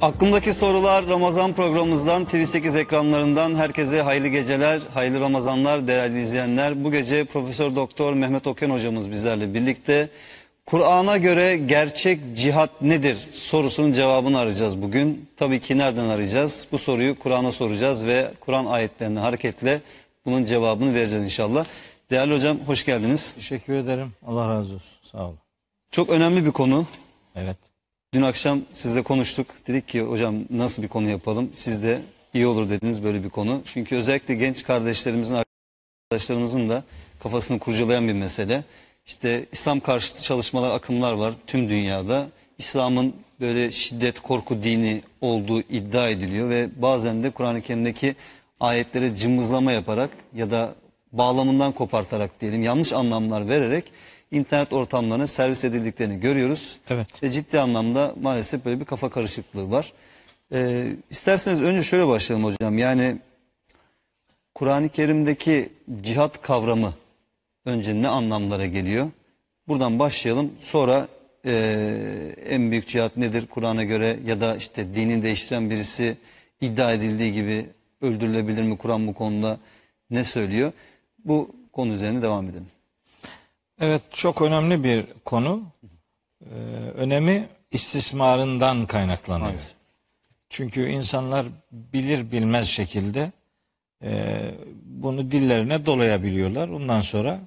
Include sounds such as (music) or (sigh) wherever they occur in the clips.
Aklımdaki sorular Ramazan programımızdan TV8 ekranlarından herkese hayırlı geceler, hayırlı Ramazanlar değerli izleyenler. Bu gece Profesör Doktor Mehmet Okyan hocamız bizlerle birlikte Kur'an'a göre gerçek cihat nedir sorusunun cevabını arayacağız bugün. Tabii ki nereden arayacağız? Bu soruyu Kur'an'a soracağız ve Kur'an ayetlerine hareketle bunun cevabını vereceğiz inşallah. Değerli hocam hoş geldiniz. Teşekkür ederim. Allah razı olsun. Sağ olun. Çok önemli bir konu. Evet. Dün akşam sizle konuştuk. Dedik ki hocam nasıl bir konu yapalım? Siz de iyi olur dediniz böyle bir konu. Çünkü özellikle genç kardeşlerimizin, arkadaşlarımızın da kafasını kurcalayan bir mesele. İşte İslam karşıtı çalışmalar, akımlar var tüm dünyada. İslam'ın böyle şiddet, korku dini olduğu iddia ediliyor ve bazen de Kur'an-ı Kerim'deki ayetlere cımbızlama yaparak ya da bağlamından kopartarak diyelim yanlış anlamlar vererek internet ortamlarına servis edildiklerini görüyoruz. Evet. Ve ciddi anlamda maalesef böyle bir kafa karışıklığı var. Ee, isterseniz önce şöyle başlayalım hocam. Yani Kur'an-ı Kerim'deki cihat kavramı önce ne anlamlara geliyor? Buradan başlayalım. Sonra eee, en büyük cihat nedir Kur'an'a göre ya da işte dini değiştiren birisi iddia edildiği gibi öldürülebilir mi Kur'an bu konuda ne söylüyor? Bu konu üzerine devam edelim. Evet çok önemli bir konu. Ee, önemi istismarından kaynaklanıyor. Maalesef. Çünkü insanlar bilir bilmez şekilde e, bunu dillerine dolayabiliyorlar. Ondan sonra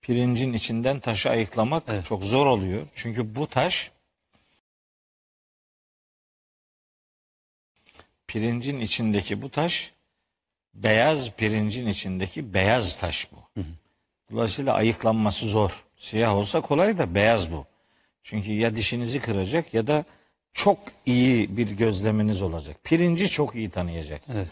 pirincin içinden taşı ayıklamak çok zor oluyor. Çünkü bu taş pirincin içindeki bu taş beyaz pirincin içindeki beyaz taş bu. Dolayısıyla ayıklanması zor. Siyah olsa kolay da beyaz bu. Çünkü ya dişinizi kıracak ya da çok iyi bir gözleminiz olacak. Pirinci çok iyi tanıyacaksınız. Evet.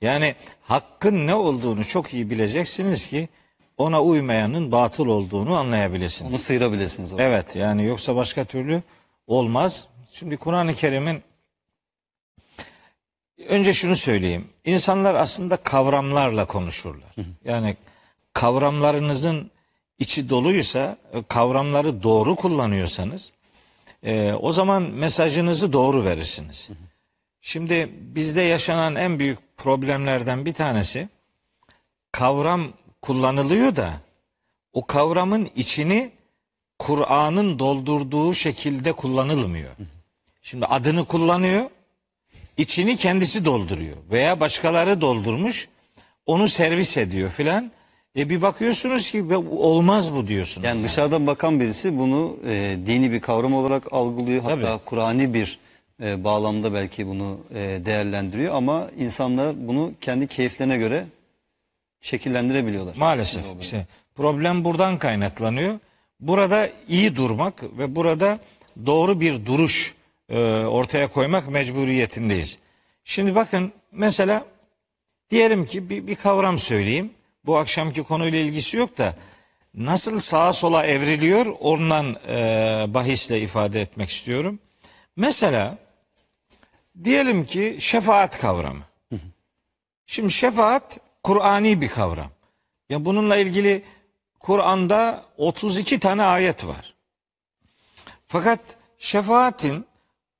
Yani hakkın ne olduğunu çok iyi bileceksiniz ki ona uymayanın batıl olduğunu anlayabilirsiniz. Onu sıyırabilirsiniz. orada. Evet yani yoksa başka türlü olmaz. Şimdi Kur'an-ı Kerim'in önce şunu söyleyeyim. İnsanlar aslında kavramlarla konuşurlar. Yani kavramlarınızın içi doluysa, e, kavramları doğru kullanıyorsanız e, o zaman mesajınızı doğru verirsiniz. Şimdi bizde yaşanan en büyük problemlerden bir tanesi kavram kullanılıyor da o kavramın içini Kur'an'ın doldurduğu şekilde kullanılmıyor. Şimdi adını kullanıyor, içini kendisi dolduruyor veya başkaları doldurmuş, onu servis ediyor filan. E bir bakıyorsunuz ki "Be- olmaz bu diyorsunuz. Yani dışarıdan bakan birisi bunu e, dini bir kavram olarak algılıyor. Hatta. Kur'ani bir e, bağlamda belki bunu e, değerlendiriyor. Ama insanlar bunu kendi keyiflerine göre şekillendirebiliyorlar. Maalesef işte problem buradan kaynaklanıyor. Burada iyi durmak ve burada doğru bir duruş e, ortaya koymak mecburiyetindeyiz. Şimdi bakın mesela diyelim ki bir, bir kavram söyleyeyim. Bu akşamki konuyla ilgisi yok da nasıl sağa sola evriliyor ondan e, bahisle ifade etmek istiyorum. Mesela diyelim ki şefaat kavramı. Şimdi şefaat Kur'ani bir kavram. Ya bununla ilgili Kur'an'da 32 tane ayet var. Fakat şefaatin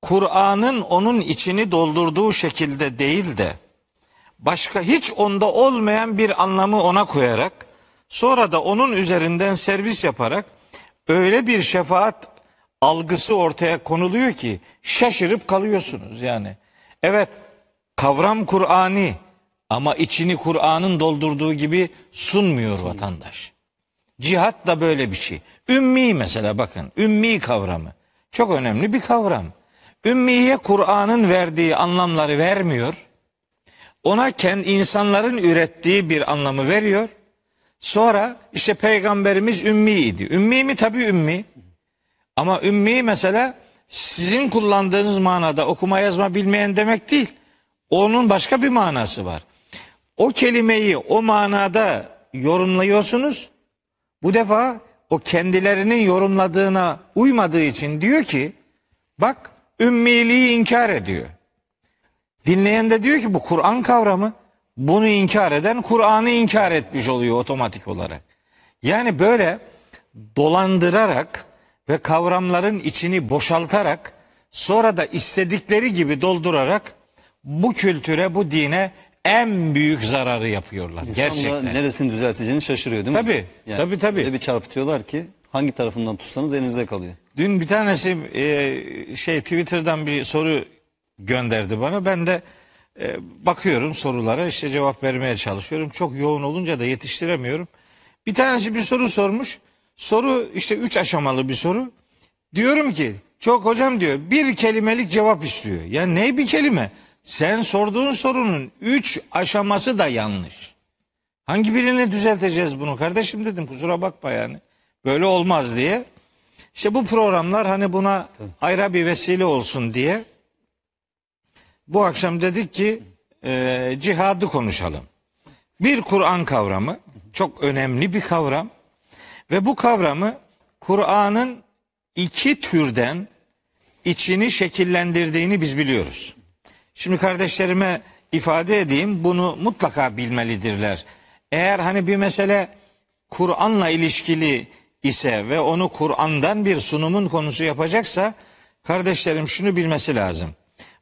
Kur'an'ın onun içini doldurduğu şekilde değil de başka hiç onda olmayan bir anlamı ona koyarak sonra da onun üzerinden servis yaparak öyle bir şefaat algısı ortaya konuluyor ki şaşırıp kalıyorsunuz yani. Evet kavram Kur'ani ama içini Kur'an'ın doldurduğu gibi sunmuyor vatandaş. Cihat da böyle bir şey. Ümmi mesela bakın. Ümmi kavramı. Çok önemli bir kavram. Ümmiye Kur'an'ın verdiği anlamları vermiyor. Ona kendi insanların ürettiği bir anlamı veriyor. Sonra işte peygamberimiz ümmiydi. Ümmi mi? Tabii ümmi. Ama ümmi mesela sizin kullandığınız manada okuma yazma bilmeyen demek değil. Onun başka bir manası var. O kelimeyi o manada yorumluyorsunuz. Bu defa o kendilerinin yorumladığına uymadığı için diyor ki bak ümmiliği inkar ediyor. Dinleyen de diyor ki bu Kur'an kavramı bunu inkar eden Kur'an'ı inkar etmiş oluyor otomatik olarak. Yani böyle dolandırarak ve kavramların içini boşaltarak sonra da istedikleri gibi doldurarak bu kültüre, bu dine en büyük zararı yapıyorlar. İnsan Gerçekten. neresini düzelteceğini şaşırıyor değil mi? Tabii, tabii, tabii. Öyle bir çarpıtıyorlar ki hangi tarafından tutsanız elinizde kalıyor. Dün bir tanesi e, şey Twitter'dan bir soru gönderdi bana. Ben de e, bakıyorum sorulara işte cevap vermeye çalışıyorum. Çok yoğun olunca da yetiştiremiyorum. Bir tanesi bir soru sormuş. Soru işte üç aşamalı bir soru. Diyorum ki çok hocam diyor bir kelimelik cevap istiyor. Ya ne bir kelime? Sen sorduğun sorunun üç aşaması da yanlış. Hangi birini düzelteceğiz bunu kardeşim dedim kusura bakma yani. Böyle olmaz diye. İşte bu programlar hani buna hayra bir vesile olsun diye bu akşam dedik ki e, cihadı konuşalım. Bir Kur'an kavramı çok önemli bir kavram ve bu kavramı Kur'an'ın iki türden içini şekillendirdiğini biz biliyoruz. Şimdi kardeşlerime ifade edeyim bunu mutlaka bilmelidirler. Eğer hani bir mesele Kur'an'la ilişkili ise ve onu Kur'an'dan bir sunumun konusu yapacaksa kardeşlerim şunu bilmesi lazım.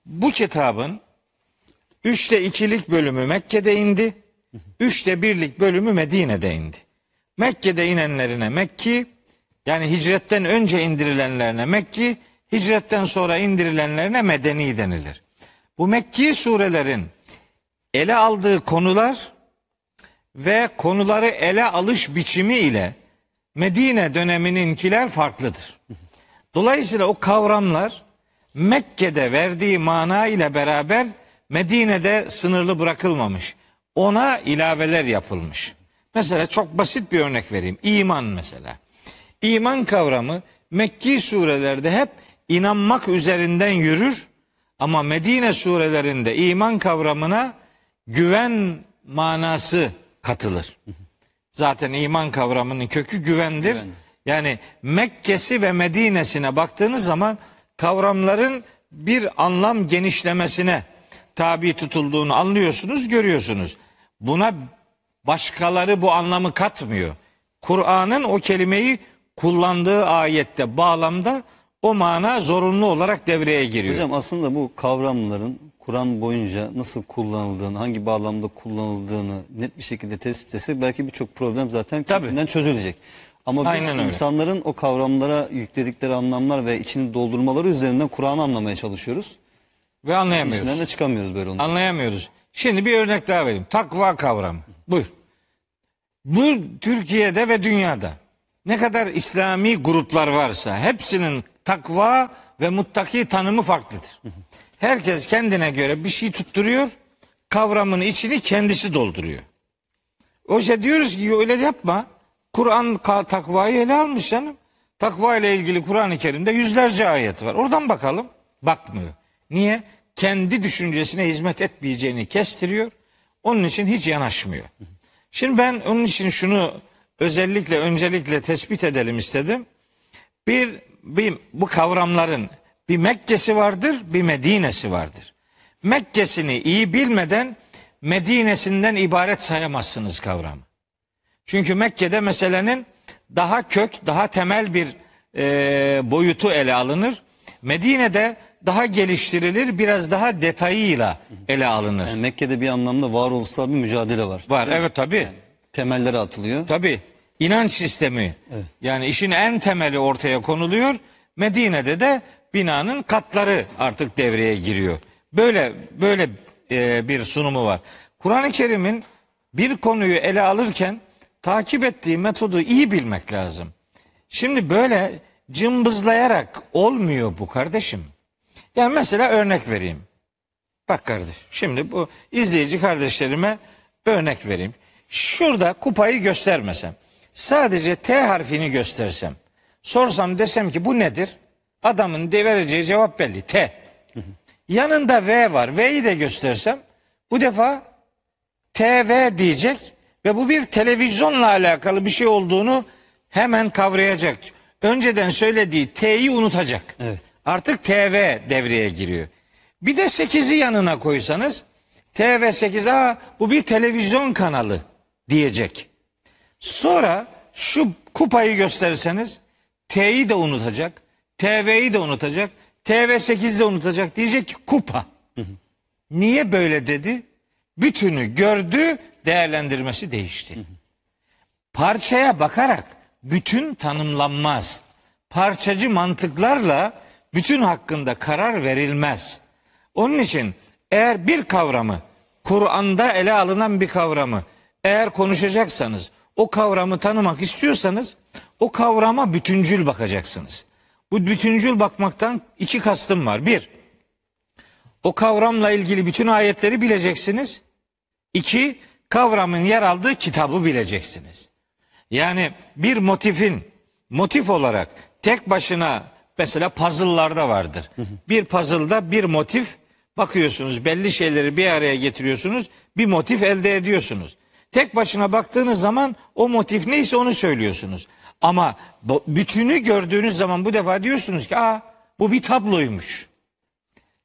Bu kitabın üçte ikilik bölümü Mekke'de indi. Üçte birlik bölümü Medine'de indi. Mekke'de inenlerine Mekki yani hicretten önce indirilenlerine Mekki, hicretten sonra indirilenlerine Medeni denilir. Bu Mekki surelerin ele aldığı konular ve konuları ele alış biçimi ile Medine dönemininkiler farklıdır. Dolayısıyla o kavramlar Mekke'de verdiği mana ile beraber Medine'de sınırlı bırakılmamış. Ona ilaveler yapılmış. Mesela çok basit bir örnek vereyim. İman mesela. İman kavramı Mekki surelerde hep inanmak üzerinden yürür ama Medine surelerinde iman kavramına güven manası katılır. Zaten iman kavramının kökü güvendir. Güven. Yani Mekke'si ve Medine'sine baktığınız zaman kavramların bir anlam genişlemesine tabi tutulduğunu anlıyorsunuz, görüyorsunuz. Buna başkaları bu anlamı katmıyor. Kur'an'ın o kelimeyi kullandığı ayette, bağlamda o mana zorunlu olarak devreye giriyor. Hocam aslında bu kavramların Kur'an boyunca nasıl kullanıldığını, hangi bağlamda kullanıldığını net bir şekilde tespit etsek belki birçok problem zaten Tabii. kendinden çözülecek. Ama biz Aynen öyle. insanların o kavramlara yükledikleri anlamlar ve içini doldurmaları üzerinden Kur'an'ı anlamaya çalışıyoruz. Ve anlayamıyoruz. İçinden de çıkamıyoruz böyle onu. Anlayamıyoruz. Şimdi bir örnek daha vereyim. Takva kavramı. Buyur. Bu Türkiye'de ve dünyada ne kadar İslami gruplar varsa hepsinin takva ve muttaki tanımı farklıdır. Herkes kendine göre bir şey tutturuyor. Kavramın içini kendisi dolduruyor. Oysa diyoruz ki öyle yapma. Kur'an takvayı ele almış canım. Takva ile ilgili Kur'an-ı Kerim'de yüzlerce ayet var. Oradan bakalım. Bakmıyor. Niye? Kendi düşüncesine hizmet etmeyeceğini kestiriyor. Onun için hiç yanaşmıyor. Şimdi ben onun için şunu özellikle öncelikle tespit edelim istedim. Bir, bir bu kavramların bir Mekke'si vardır, bir Medine'si vardır. Mekke'sini iyi bilmeden Medine'sinden ibaret sayamazsınız kavramı. Çünkü Mekke'de meselenin daha kök, daha temel bir e, boyutu ele alınır. Medine'de daha geliştirilir, biraz daha detayıyla ele alınır. Yani Mekke'de bir anlamda varoluşsal bir mücadele var. Var, evet tabii. Temelleri atılıyor. Tabii. İnanç sistemi. Yani işin en temeli ortaya konuluyor. Medine'de de binanın katları artık devreye giriyor. Böyle böyle e, bir sunumu var. Kur'an-ı Kerim'in bir konuyu ele alırken takip ettiği metodu iyi bilmek lazım. Şimdi böyle cımbızlayarak olmuyor bu kardeşim. Yani mesela örnek vereyim. Bak kardeş şimdi bu izleyici kardeşlerime örnek vereyim. Şurada kupayı göstermesem sadece T harfini göstersem sorsam desem ki bu nedir? Adamın de vereceği cevap belli T. Yanında V var V'yi de göstersem bu defa TV diyecek ve bu bir televizyonla alakalı bir şey olduğunu hemen kavrayacak. Önceden söylediği T'yi unutacak. Evet. Artık TV devreye giriyor. Bir de 8'i yanına koysanız TV 8 a bu bir televizyon kanalı diyecek. Sonra şu kupayı gösterirseniz T'yi de unutacak, TV'yi de unutacak. TV8'de unutacak. Diyecek ki kupa. Niye böyle dedi? Bütünü gördü, değerlendirmesi değişti. Parçaya bakarak bütün tanımlanmaz. Parçacı mantıklarla bütün hakkında karar verilmez. Onun için eğer bir kavramı Kur'an'da ele alınan bir kavramı eğer konuşacaksanız o kavramı tanımak istiyorsanız o kavrama bütüncül bakacaksınız. Bu bütüncül bakmaktan iki kastım var. Bir, o kavramla ilgili bütün ayetleri bileceksiniz. İki, kavramın yer aldığı kitabı bileceksiniz. Yani bir motifin motif olarak tek başına mesela puzzle'larda vardır. Bir puzzle'da bir motif bakıyorsunuz belli şeyleri bir araya getiriyorsunuz bir motif elde ediyorsunuz. Tek başına baktığınız zaman o motif neyse onu söylüyorsunuz. Ama bütünü gördüğünüz zaman bu defa diyorsunuz ki aa bu bir tabloymuş.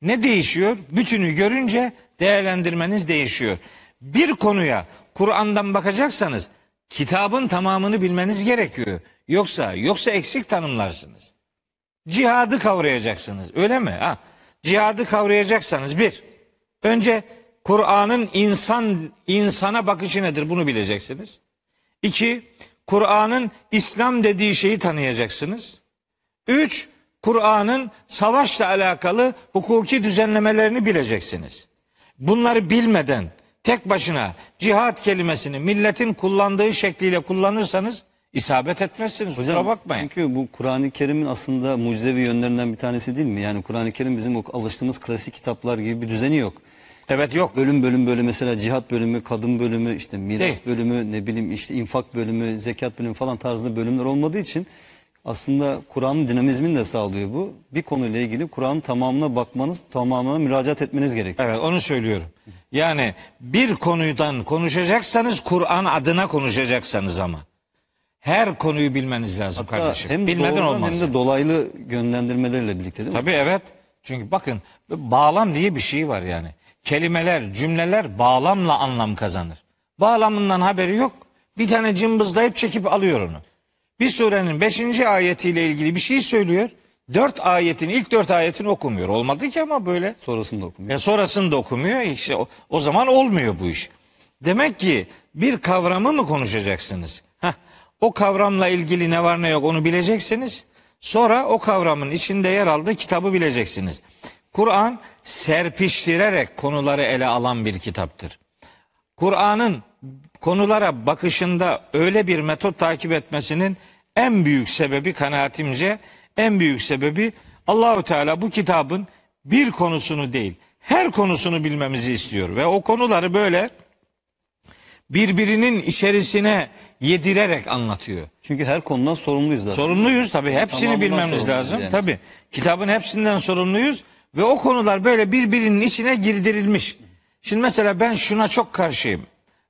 Ne değişiyor? Bütünü görünce değerlendirmeniz değişiyor. Bir konuya Kur'an'dan bakacaksanız kitabın tamamını bilmeniz gerekiyor. Yoksa yoksa eksik tanımlarsınız. Cihadı kavrayacaksınız. Öyle mi? Ha. Cihadı kavrayacaksanız bir, önce Kur'an'ın insan insana bakışı nedir bunu bileceksiniz. İki, Kur'an'ın İslam dediği şeyi tanıyacaksınız. Üç, Kur'an'ın savaşla alakalı hukuki düzenlemelerini bileceksiniz. Bunları bilmeden tek başına cihat kelimesini milletin kullandığı şekliyle kullanırsanız isabet etmezsiniz. Kusura bakmayın. Çünkü bu Kur'an-ı Kerim'in aslında mucizevi yönlerinden bir tanesi değil mi? Yani Kur'an-ı Kerim bizim alıştığımız klasik kitaplar gibi bir düzeni yok. Evet yok. Bölüm bölüm böyle mesela cihat bölümü, kadın bölümü, işte miras Değil. bölümü, ne bileyim işte infak bölümü, zekat bölümü falan tarzında bölümler olmadığı için aslında Kur'an'ın dinamizmini de sağlıyor bu. Bir konuyla ilgili Kur'an'ın tamamına bakmanız, tamamına müracaat etmeniz gerekiyor. Evet onu söylüyorum. Yani bir konudan konuşacaksanız Kur'an adına konuşacaksanız ama. Her konuyu bilmeniz lazım Hatta kardeşim. hem Bilmeden olmaz. hem de dolaylı yönlendirmelerle birlikte değil mi? Tabii evet. Çünkü bakın bağlam diye bir şey var yani. Kelimeler, cümleler bağlamla anlam kazanır. Bağlamından haberi yok. Bir tane cımbızlayıp çekip alıyor onu. Bir surenin 5. ayetiyle ilgili bir şey söylüyor. Dört ayetin, ilk dört ayetini okumuyor. Olmadı ki ama böyle. Sonrasında okumuyor. E sonrasını da okumuyor. İşte o, o zaman olmuyor bu iş. Demek ki bir kavramı mı konuşacaksınız? Heh, o kavramla ilgili ne var ne yok onu bileceksiniz. Sonra o kavramın içinde yer aldığı kitabı bileceksiniz. Kur'an serpiştirerek konuları ele alan bir kitaptır. Kur'an'ın konulara bakışında öyle bir metot takip etmesinin en büyük sebebi kanaatimce en büyük sebebi Allahü Teala bu kitabın bir konusunu değil her konusunu bilmemizi istiyor ve o konuları böyle birbirinin içerisine yedirerek anlatıyor. Çünkü her konudan sorumluyuz zaten. Sorumluyuz tabii. Hepsini Tamamından bilmemiz sorumluyuz lazım. yani. Tabii. Kitabın hepsinden sorumluyuz ve o konular böyle birbirinin içine girdirilmiş. Şimdi mesela ben şuna çok karşıyım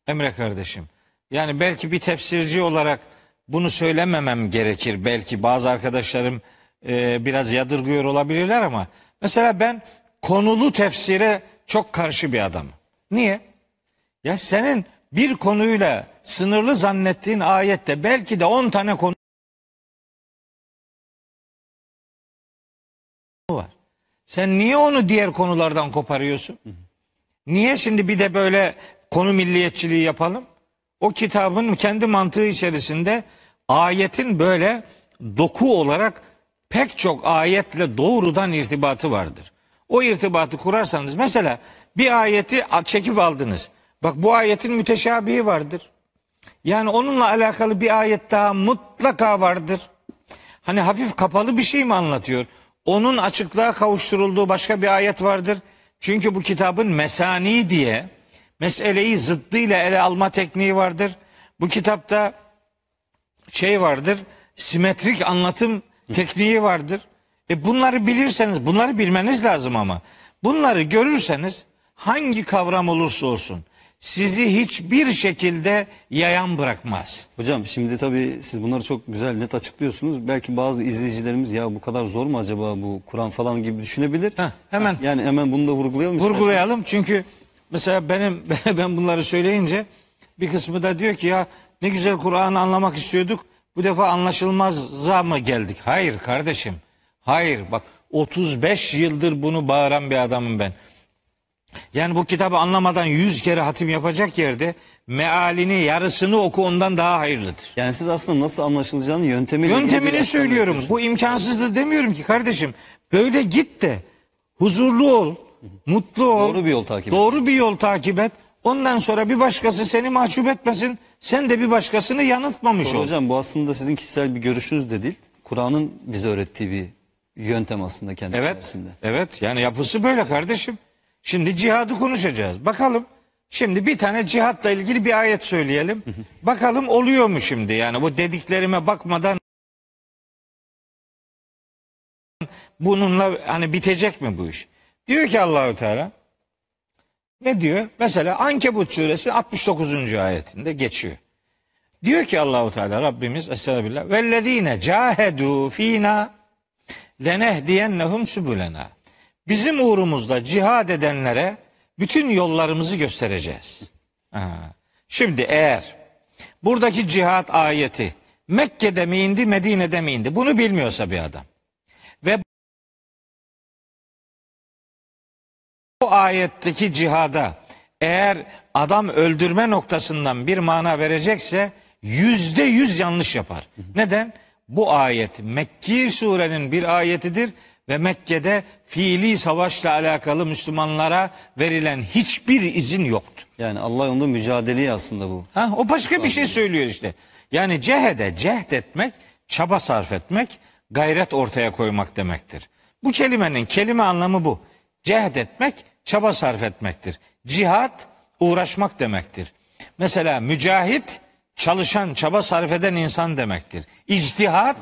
Emre kardeşim. Yani belki bir tefsirci olarak bunu söylememem gerekir. Belki bazı arkadaşlarım e, biraz yadırgıyor olabilirler ama mesela ben konulu tefsire çok karşı bir adamım. Niye? Ya senin bir konuyla sınırlı zannettiğin ayette belki de 10 tane konu var. Sen niye onu diğer konulardan koparıyorsun? Niye şimdi bir de böyle konu milliyetçiliği yapalım? O kitabın kendi mantığı içerisinde ayetin böyle doku olarak pek çok ayetle doğrudan irtibatı vardır. O irtibatı kurarsanız mesela bir ayeti çekip aldınız. Bak bu ayetin müteşabihi vardır. Yani onunla alakalı bir ayet daha mutlaka vardır. Hani hafif kapalı bir şey mi anlatıyor? Onun açıklığa kavuşturulduğu başka bir ayet vardır. Çünkü bu kitabın mesani diye meseleyi zıddıyla ele alma tekniği vardır. Bu kitapta şey vardır. Simetrik anlatım tekniği vardır. E bunları bilirseniz, bunları bilmeniz lazım ama. Bunları görürseniz hangi kavram olursa olsun sizi hiçbir şekilde yayan bırakmaz. Hocam şimdi tabii siz bunları çok güzel net açıklıyorsunuz. Belki bazı izleyicilerimiz ya bu kadar zor mu acaba bu Kur'an falan gibi düşünebilir. Heh, hemen. Yani hemen bunu da vurgulayalım. Vurgulayalım çünkü mesela benim (laughs) ben bunları söyleyince bir kısmı da diyor ki ya ne güzel Kur'an'ı anlamak istiyorduk. Bu defa anlaşılmaza mı geldik? Hayır kardeşim. Hayır bak 35 yıldır bunu bağıran bir adamım ben. Yani bu kitabı anlamadan 100 kere hatim yapacak yerde mealini yarısını oku ondan daha hayırlıdır. Yani siz aslında nasıl anlaşılacağını bir Yöntemini söylüyorum. Bu imkansızdır demiyorum ki kardeşim. Böyle git de huzurlu ol, mutlu ol. Doğru bir yol takip et. Doğru bir yol takip et. Ondan sonra bir başkası seni mahcup etmesin. Sen de bir başkasını yanıltmamış Sonra ol. hocam bu aslında sizin kişisel bir görüşünüz de değil. Kur'an'ın bize öğrettiği bir yöntem aslında kendi Evet. içerisinde. Evet. Yani yapısı böyle kardeşim. Şimdi cihadı konuşacağız. Bakalım. Şimdi bir tane cihatla ilgili bir ayet söyleyelim. Bakalım oluyor mu şimdi? Yani bu dediklerime bakmadan bununla hani bitecek mi bu iş? Diyor ki Allahü Teala ne diyor? Mesela Ankebut suresi 69. ayetinde geçiyor. Diyor ki Allahu Teala Rabbimiz Estağfirullah vellezine cahedu fina lenehdiyennehum subulena. Bizim uğrumuzda cihad edenlere bütün yollarımızı göstereceğiz. Şimdi eğer buradaki cihat ayeti Mekke'de mi indi, Medine'de mi indi? Bunu bilmiyorsa bir adam. Bu ayetteki cihada eğer adam öldürme noktasından bir mana verecekse yüzde yüz yanlış yapar. Neden? Bu ayet Mekki surenin bir ayetidir ve Mekke'de fiili savaşla alakalı Müslümanlara verilen hiçbir izin yoktur. Yani Allah yolunda mücadeleye aslında bu. Ha, o başka bir şey söylüyor işte. Yani cehede, cehd etmek, çaba sarf etmek, gayret ortaya koymak demektir. Bu kelimenin kelime anlamı bu. Cehd etmek, çaba sarf etmektir. Cihat, uğraşmak demektir. Mesela mücahit, çalışan, çaba sarf eden insan demektir. İctihat,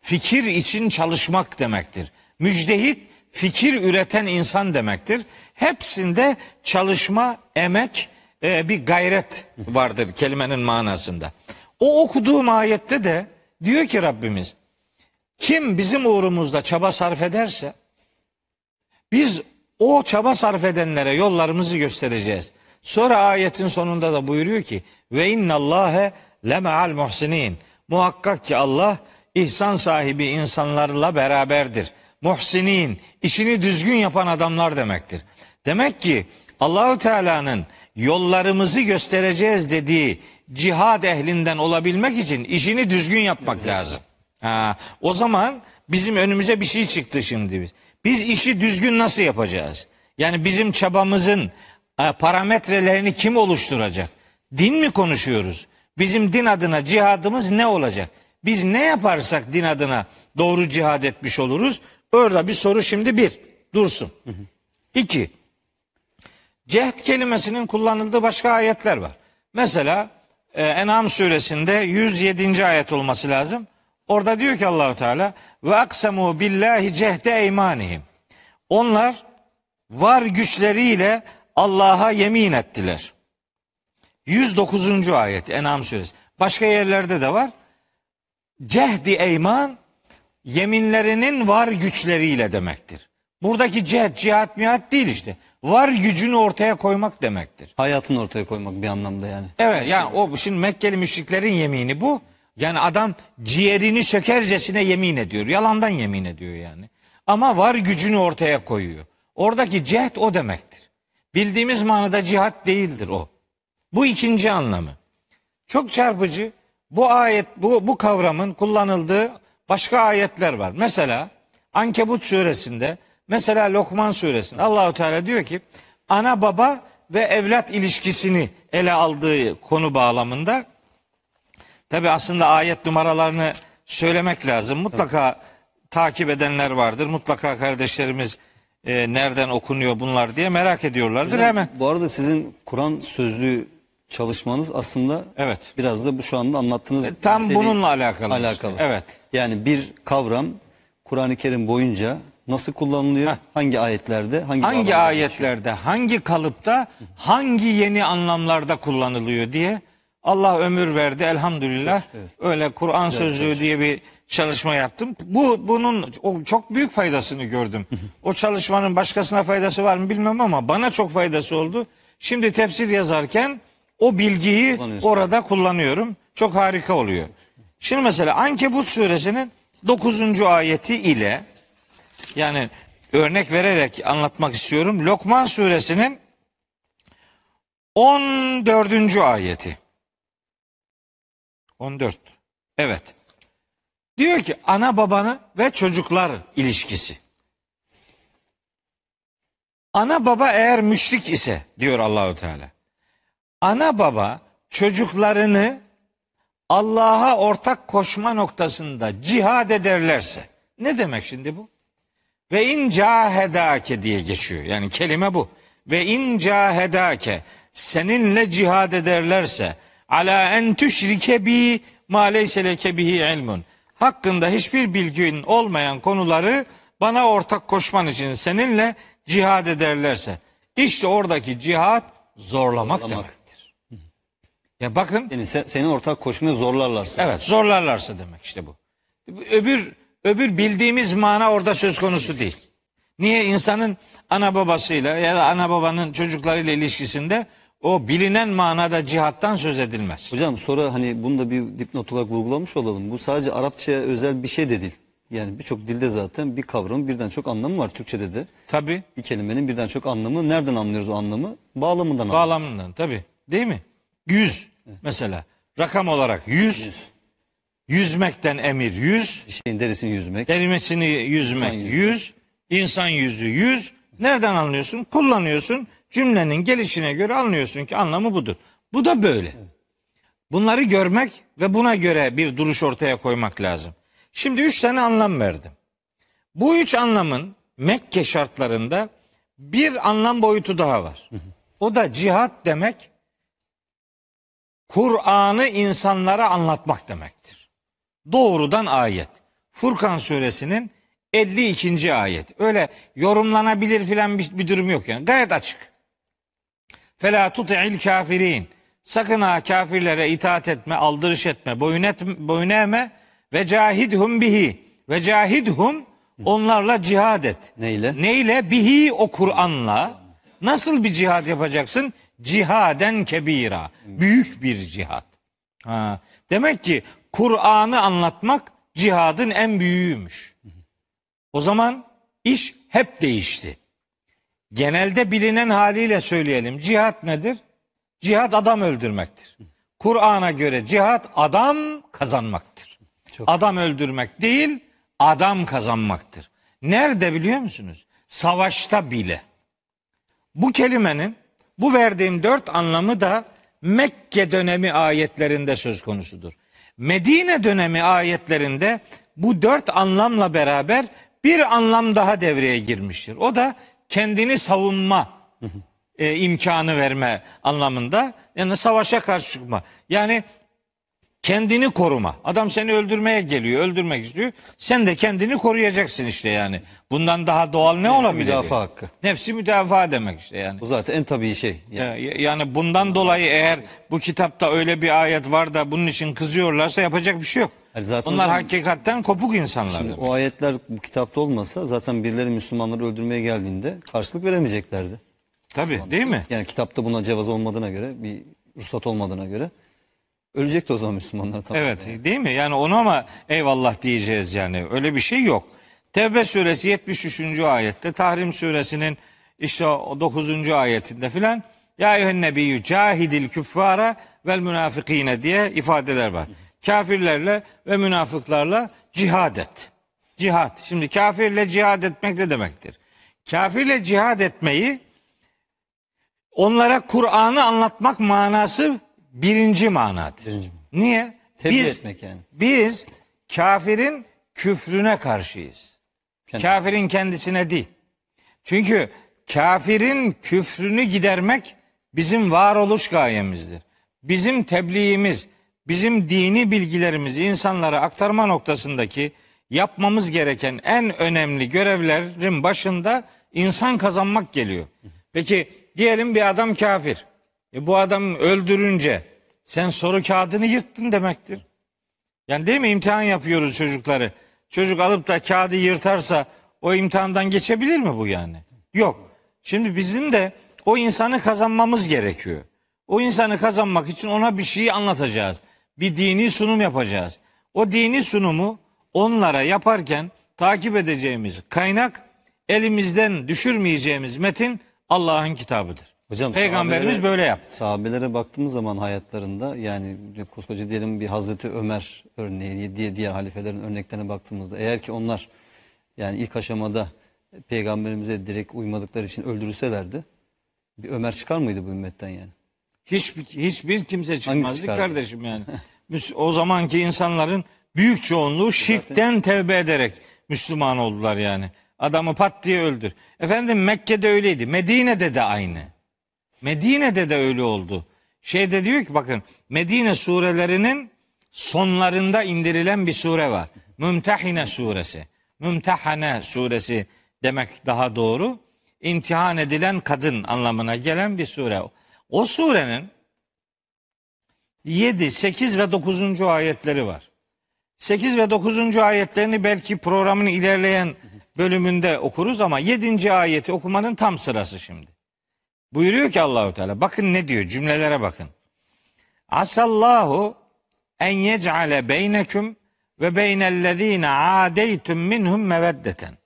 fikir için çalışmak demektir. Müjdehit, fikir üreten insan demektir. Hepsinde çalışma, emek, e, bir gayret vardır kelimenin manasında. O okuduğum ayette de diyor ki Rabbimiz kim bizim uğrumuzda çaba sarf ederse biz o çaba sarf edenlere yollarımızı göstereceğiz. Sonra ayetin sonunda da buyuruyor ki ve innallâhe leme'al muhsinin. Muhakkak ki Allah ihsan sahibi insanlarla beraberdir. Muhsinin işini düzgün yapan adamlar demektir. Demek ki Allahü Teala'nın yollarımızı göstereceğiz dediği cihad ehlinden olabilmek için işini düzgün yapmak lazım. Ha, o zaman bizim önümüze bir şey çıktı şimdi biz. Biz işi düzgün nasıl yapacağız? Yani bizim çabamızın e, parametrelerini kim oluşturacak? Din mi konuşuyoruz? Bizim din adına cihadımız ne olacak? Biz ne yaparsak din adına doğru cihad etmiş oluruz? Orada bir soru şimdi bir dursun. İki, cehd kelimesinin kullanıldığı başka ayetler var. Mesela e, En'am suresinde 107. ayet olması lazım. Orada diyor ki Allahu Teala ve aksemu billahi cehde eymanihim. Onlar var güçleriyle Allah'a yemin ettiler. 109. ayet En'am suresi. Başka yerlerde de var. Cehdi eyman yeminlerinin var güçleriyle demektir. Buradaki cehd, cihat, mihat değil işte. Var gücünü ortaya koymak demektir. Hayatını ortaya koymak bir anlamda yani. Evet yani o şimdi Mekkeli müşriklerin yemini bu. Yani adam ciğerini sökercesine yemin ediyor. Yalandan yemin ediyor yani. Ama var gücünü ortaya koyuyor. Oradaki cehd o demektir. Bildiğimiz manada cihat değildir o. Bu ikinci anlamı. Çok çarpıcı. Bu ayet bu bu kavramın kullanıldığı başka ayetler var. Mesela Ankebut suresinde, mesela Lokman suresinde Allahu Teala diyor ki ana baba ve evlat ilişkisini ele aldığı konu bağlamında Tabi aslında ayet numaralarını söylemek lazım. Mutlaka takip edenler vardır. Mutlaka kardeşlerimiz e, nereden okunuyor bunlar diye merak ediyorlardır. Hocam, Hemen. Bu arada sizin Kur'an sözlüğü çalışmanız aslında Evet. biraz da bu şu anda anlattığınız E, Tam bununla alakalı. alakalı. işte. Evet. Yani bir kavram Kur'an-ı Kerim boyunca nasıl kullanılıyor? Heh. Hangi ayetlerde? Hangi, Hangi ayetlerde, hangi kalıpta, hangi yeni anlamlarda kullanılıyor diye Allah ömür verdi elhamdülillah. Öyle Kur'an sözlüğü diye bir çalışma yaptım. Bu bunun o çok büyük faydasını gördüm. (laughs) o çalışmanın başkasına faydası var mı bilmem ama bana çok faydası oldu. Şimdi tefsir yazarken o bilgiyi orada kullanıyorum. Çok harika oluyor. Şimdi mesela Ankebut suresinin 9. ayeti ile yani örnek vererek anlatmak istiyorum. Lokman suresinin 14. ayeti. 14. Evet. Diyor ki ana babanı ve çocuklar ilişkisi. Ana baba eğer müşrik ise diyor Allahu Teala. Ana baba çocuklarını Allah'a ortak koşma noktasında cihad ederlerse ne demek şimdi bu? Ve in cahedake diye geçiyor. Yani kelime bu. Ve in cahedake seninle cihad ederlerse ala en tüşrike bi ma leyse leke bihi ilmun. Hakkında hiçbir bilgin olmayan konuları bana ortak koşman için seninle cihad ederlerse. işte oradaki cihad zorlamak, Zorlamak. demektir. Ya bakın Yani se- senin ortak koşmaya zorlarlarsa. Evet zorlarlarsa demek işte bu. Öbür öbür bildiğimiz mana orada söz konusu değil. Niye insanın ana babasıyla ya da ana babanın çocuklarıyla ilişkisinde o bilinen manada cihattan söz edilmez. Hocam sonra hani bunu da bir dipnot olarak vurgulamış olalım. Bu sadece Arapçaya özel bir şey de değil. Yani birçok dilde zaten bir kavramın birden çok anlamı var. Türkçede de Tabi bir kelimenin birden çok anlamı. Nereden anlıyoruz o anlamı? Bağlamından anlıyoruz. bağlamından tabi değil mi? Yüz mesela rakam olarak yüz, Yüz. yüzmekten emir yüz, Bir şeyin derisini yüzmek. kelimesini yüzmek İnsan yüzü. yüz, insan yüzü yüz. Nereden anlıyorsun? Kullanıyorsun. Cümlenin gelişine göre anlıyorsun ki anlamı budur. Bu da böyle. Bunları görmek ve buna göre bir duruş ortaya koymak lazım. Şimdi üç tane anlam verdim. Bu üç anlamın Mekke şartlarında bir anlam boyutu daha var. O da cihat demek, Kur'an'ı insanlara anlatmak demektir. Doğrudan ayet. Furkan suresinin 52. ayet. Öyle yorumlanabilir filan bir, bir durum yok yani. Gayet açık. Fela tuti'il kafirin. Sakın ha kafirlere itaat etme, aldırış etme, boyun, et, boyun eğme ve cahidhum bihi. Ve cahidhum onlarla cihad et. Neyle? Neyle? Bihi o Kur'an'la. Nasıl bir cihad yapacaksın? Cihaden kebira. Büyük bir cihad. Ha. Demek ki Kur'an'ı anlatmak cihadın en büyüğüymüş. O zaman iş hep değişti. Genelde bilinen haliyle söyleyelim. Cihat nedir? Cihat adam öldürmektir. Kur'an'a göre cihat adam kazanmaktır. Çok. Adam öldürmek değil, adam kazanmaktır. Nerede biliyor musunuz? Savaşta bile. Bu kelimenin bu verdiğim dört anlamı da Mekke dönemi ayetlerinde söz konusudur. Medine dönemi ayetlerinde bu dört anlamla beraber bir anlam daha devreye girmiştir. O da kendini savunma e, imkanı verme anlamında. Yani savaşa karşı çıkma. Yani kendini koruma. Adam seni öldürmeye geliyor, öldürmek istiyor. Sen de kendini koruyacaksın işte yani. Bundan daha doğal ne olabilir? müdafaa hakkı. Nefsi müdafaa demek işte yani. Bu zaten en tabii şey. Yani Ya- Yani bundan dolayı eğer bu kitapta öyle bir ayet var da bunun için kızıyorlarsa yapacak bir şey yok. Yani zaten Onlar hocam- hakikaten kopuk insanlar. Şimdi demek. o ayetler bu kitapta olmasa zaten birileri Müslümanları öldürmeye geldiğinde karşılık veremeyeceklerdi. Tabii değil mi? Yani kitapta buna cevaz olmadığına göre, bir ruhsat olmadığına göre ölecekti o zaman Müslümanlar tabii. Evet değil mi? Yani ona ama eyvallah diyeceğiz yani. Öyle bir şey yok. Tevbe suresi 73. ayette Tahrim suresinin işte o 9. ayetinde filan Ya eyyühen nebiyyü cahidil küffara vel münafikine diye ifadeler var. Kafirlerle ve münafıklarla cihad et. Cihad. Şimdi kafirle cihad etmek ne demektir? Kafirle cihad etmeyi onlara Kur'an'ı anlatmak manası birinci manadır. Birinci. Niye? Tebliğ biz, etmek yani. Biz kafirin küfrüne karşıyız. Kendi- Kafirin kendisine değil. Çünkü kafirin küfrünü gidermek bizim varoluş gayemizdir. Bizim tebliğimiz, bizim dini bilgilerimizi insanlara aktarma noktasındaki yapmamız gereken en önemli görevlerin başında insan kazanmak geliyor. Peki diyelim bir adam kafir. E bu adam öldürünce sen soru kağıdını yırttın demektir. Yani değil mi imtihan yapıyoruz çocukları. Çocuk alıp da kağıdı yırtarsa o imtihandan geçebilir mi bu yani? Yok. Şimdi bizim de o insanı kazanmamız gerekiyor. O insanı kazanmak için ona bir şeyi anlatacağız. Bir dini sunum yapacağız. O dini sunumu onlara yaparken takip edeceğimiz kaynak, elimizden düşürmeyeceğimiz metin Allah'ın kitabıdır. Hocam Peygamberimiz böyle yaptı. Sahabelere baktığımız zaman hayatlarında yani koskoca diyelim bir Hazreti Ömer örneği diye diğer halifelerin örneklerine baktığımızda eğer ki onlar yani ilk aşamada peygamberimize direkt uymadıkları için öldürülselerdi bir Ömer çıkar mıydı bu ümmetten yani? Hiçbir, hiçbir kimse çıkmazdı çıkardı? kardeşim yani. (laughs) O zamanki insanların büyük çoğunluğu şirkten tevbe ederek Müslüman oldular yani. Adamı pat diye öldür. Efendim Mekke'de öyleydi. Medine'de de aynı. Medine'de de öyle oldu. Şeyde diyor ki bakın Medine surelerinin sonlarında indirilen bir sure var. Mümtehine suresi. Mümtehane suresi demek daha doğru. İmtihan edilen kadın anlamına gelen bir sure. O surenin 7, 8 ve 9. ayetleri var. 8 ve 9. ayetlerini belki programın ilerleyen bölümünde okuruz ama 7. ayeti okumanın tam sırası şimdi. Buyuruyor ki Allahu Teala bakın ne diyor cümlelere bakın. Asallahu en yec'ale beyneküm ve beynellezine adeytum minhum meveddeten.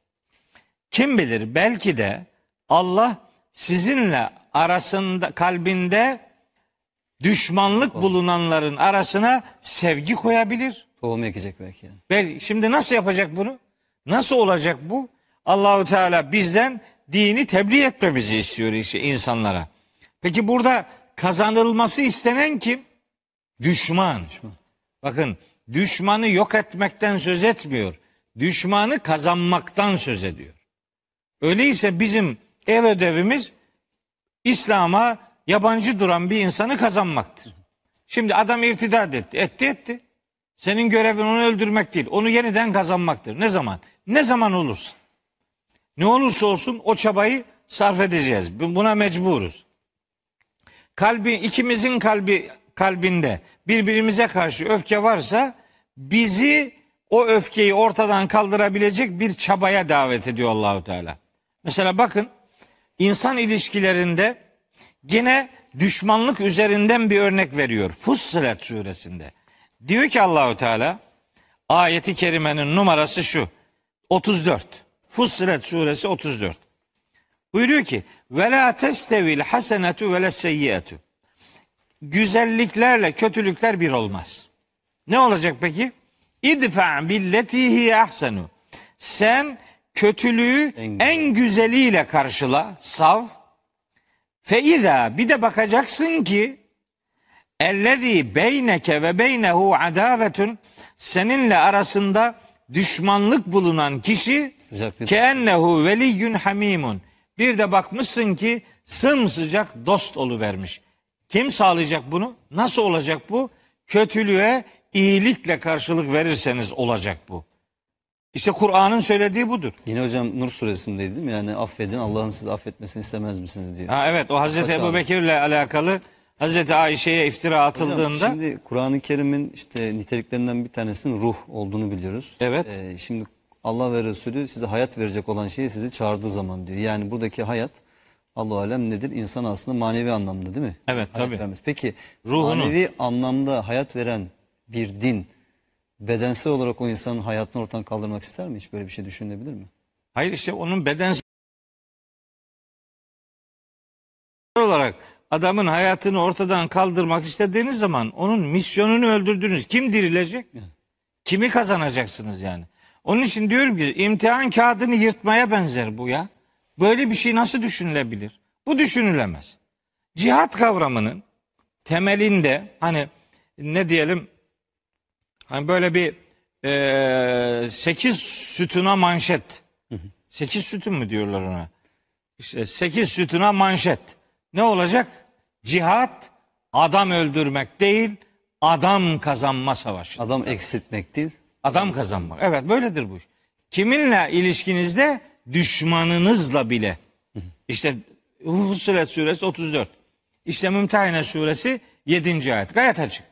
Kim bilir belki de Allah sizinle arasında kalbinde düşmanlık bulunanların arasına sevgi koyabilir. Tohum ekecek belki yani. Bel şimdi nasıl yapacak bunu? Nasıl olacak bu? Allahu Teala bizden dini tebliğ etmemizi istiyor işte insanlara. Peki burada kazanılması istenen kim? Düşman. Bakın düşmanı yok etmekten söz etmiyor. Düşmanı kazanmaktan söz ediyor. Öyleyse bizim ev ödevimiz İslam'a yabancı duran bir insanı kazanmaktır. Şimdi adam irtidat etti. Etti etti. Senin görevin onu öldürmek değil. Onu yeniden kazanmaktır. Ne zaman? Ne zaman olursa. Ne olursa olsun o çabayı sarf edeceğiz. Buna mecburuz. Kalbi ikimizin kalbi kalbinde birbirimize karşı öfke varsa bizi o öfkeyi ortadan kaldırabilecek bir çabaya davet ediyor Allahu Teala. Mesela bakın insan ilişkilerinde Yine düşmanlık üzerinden bir örnek veriyor. Fussilet suresinde. Diyor ki Allahu Teala ayeti kerimenin numarası şu. 34. Fussilet suresi 34. Buyuruyor ki ve la testevil hasenetu ve la seyyiyetu. Güzelliklerle kötülükler bir olmaz. Ne olacak peki? İdfa billeti hiye ahsenu. Sen kötülüğü En güzel. en güzeliyle karşıla, sav. Feiza bir de bakacaksın ki ellezî beyneke ve beynehu adavetun seninle arasında düşmanlık bulunan kişi keennehu veliyyun hamimun. Bir de bakmışsın ki sımsıcak dost vermiş. Kim sağlayacak bunu? Nasıl olacak bu? Kötülüğe iyilikle karşılık verirseniz olacak bu. İşte Kur'an'ın söylediği budur. Yine hocam Nur suresindeydi değil mi? Yani affedin Allah'ın sizi affetmesini istemez misiniz diyor. Ha evet o Hazreti Ebu? Bekir'le alakalı Hazreti Ayşe'ye iftira Hocam, atıldığında Şimdi Kur'an-ı Kerim'in işte niteliklerinden bir tanesinin ruh olduğunu biliyoruz. Evet. Ee, şimdi Allah ve Resulü size hayat verecek olan şeyi sizi çağırdığı zaman diyor. Yani buradaki hayat Allah alem nedir? İnsan aslında manevi anlamda değil mi? Evet, hayat tabii. vermesi. Peki Ruhunu. manevi anlamda hayat veren bir din bedensel olarak o insanın hayatını ortadan kaldırmak ister mi? Hiç böyle bir şey düşünülebilir mi? hayır işte onun bedensel olarak adamın hayatını ortadan kaldırmak istediğiniz zaman onun misyonunu öldürdünüz. Kim dirilecek? Kimi kazanacaksınız yani? Onun için diyorum ki imtihan kağıdını yırtmaya benzer bu ya. Böyle bir şey nasıl düşünülebilir? Bu düşünülemez. Cihat kavramının temelinde hani ne diyelim hani böyle bir eee sekiz sütuna manşet. Sekiz sütun mu diyorlar ona? İşte sekiz sütuna manşet. Ne olacak? Cihat adam öldürmek değil, adam kazanma savaşı. Adam eksiltmek değil. Adam kazanmak. Evet böyledir bu iş. Kiminle ilişkinizde? Düşmanınızla bile. İşte Fussilet suresi 34. İşte Mümtehine suresi 7. ayet. Gayet açık.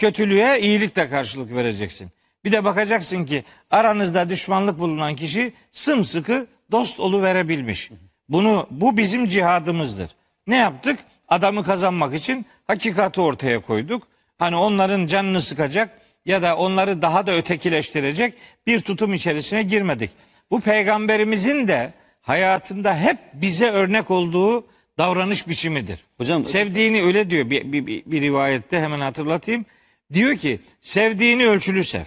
Kötülüğe iyilikle karşılık vereceksin. Bir de bakacaksın ki aranızda düşmanlık bulunan kişi sımsıkı dost olu verebilmiş. Bunu bu bizim cihadımızdır. Ne yaptık? Adamı kazanmak için hakikati ortaya koyduk. Hani onların canını sıkacak ya da onları daha da ötekileştirecek bir tutum içerisine girmedik. Bu peygamberimizin de hayatında hep bize örnek olduğu davranış biçimidir. Hocam- sevdiğini öyle diyor bir, bir, bir, bir rivayette hemen hatırlatayım. Diyor ki sevdiğini ölçülü sev.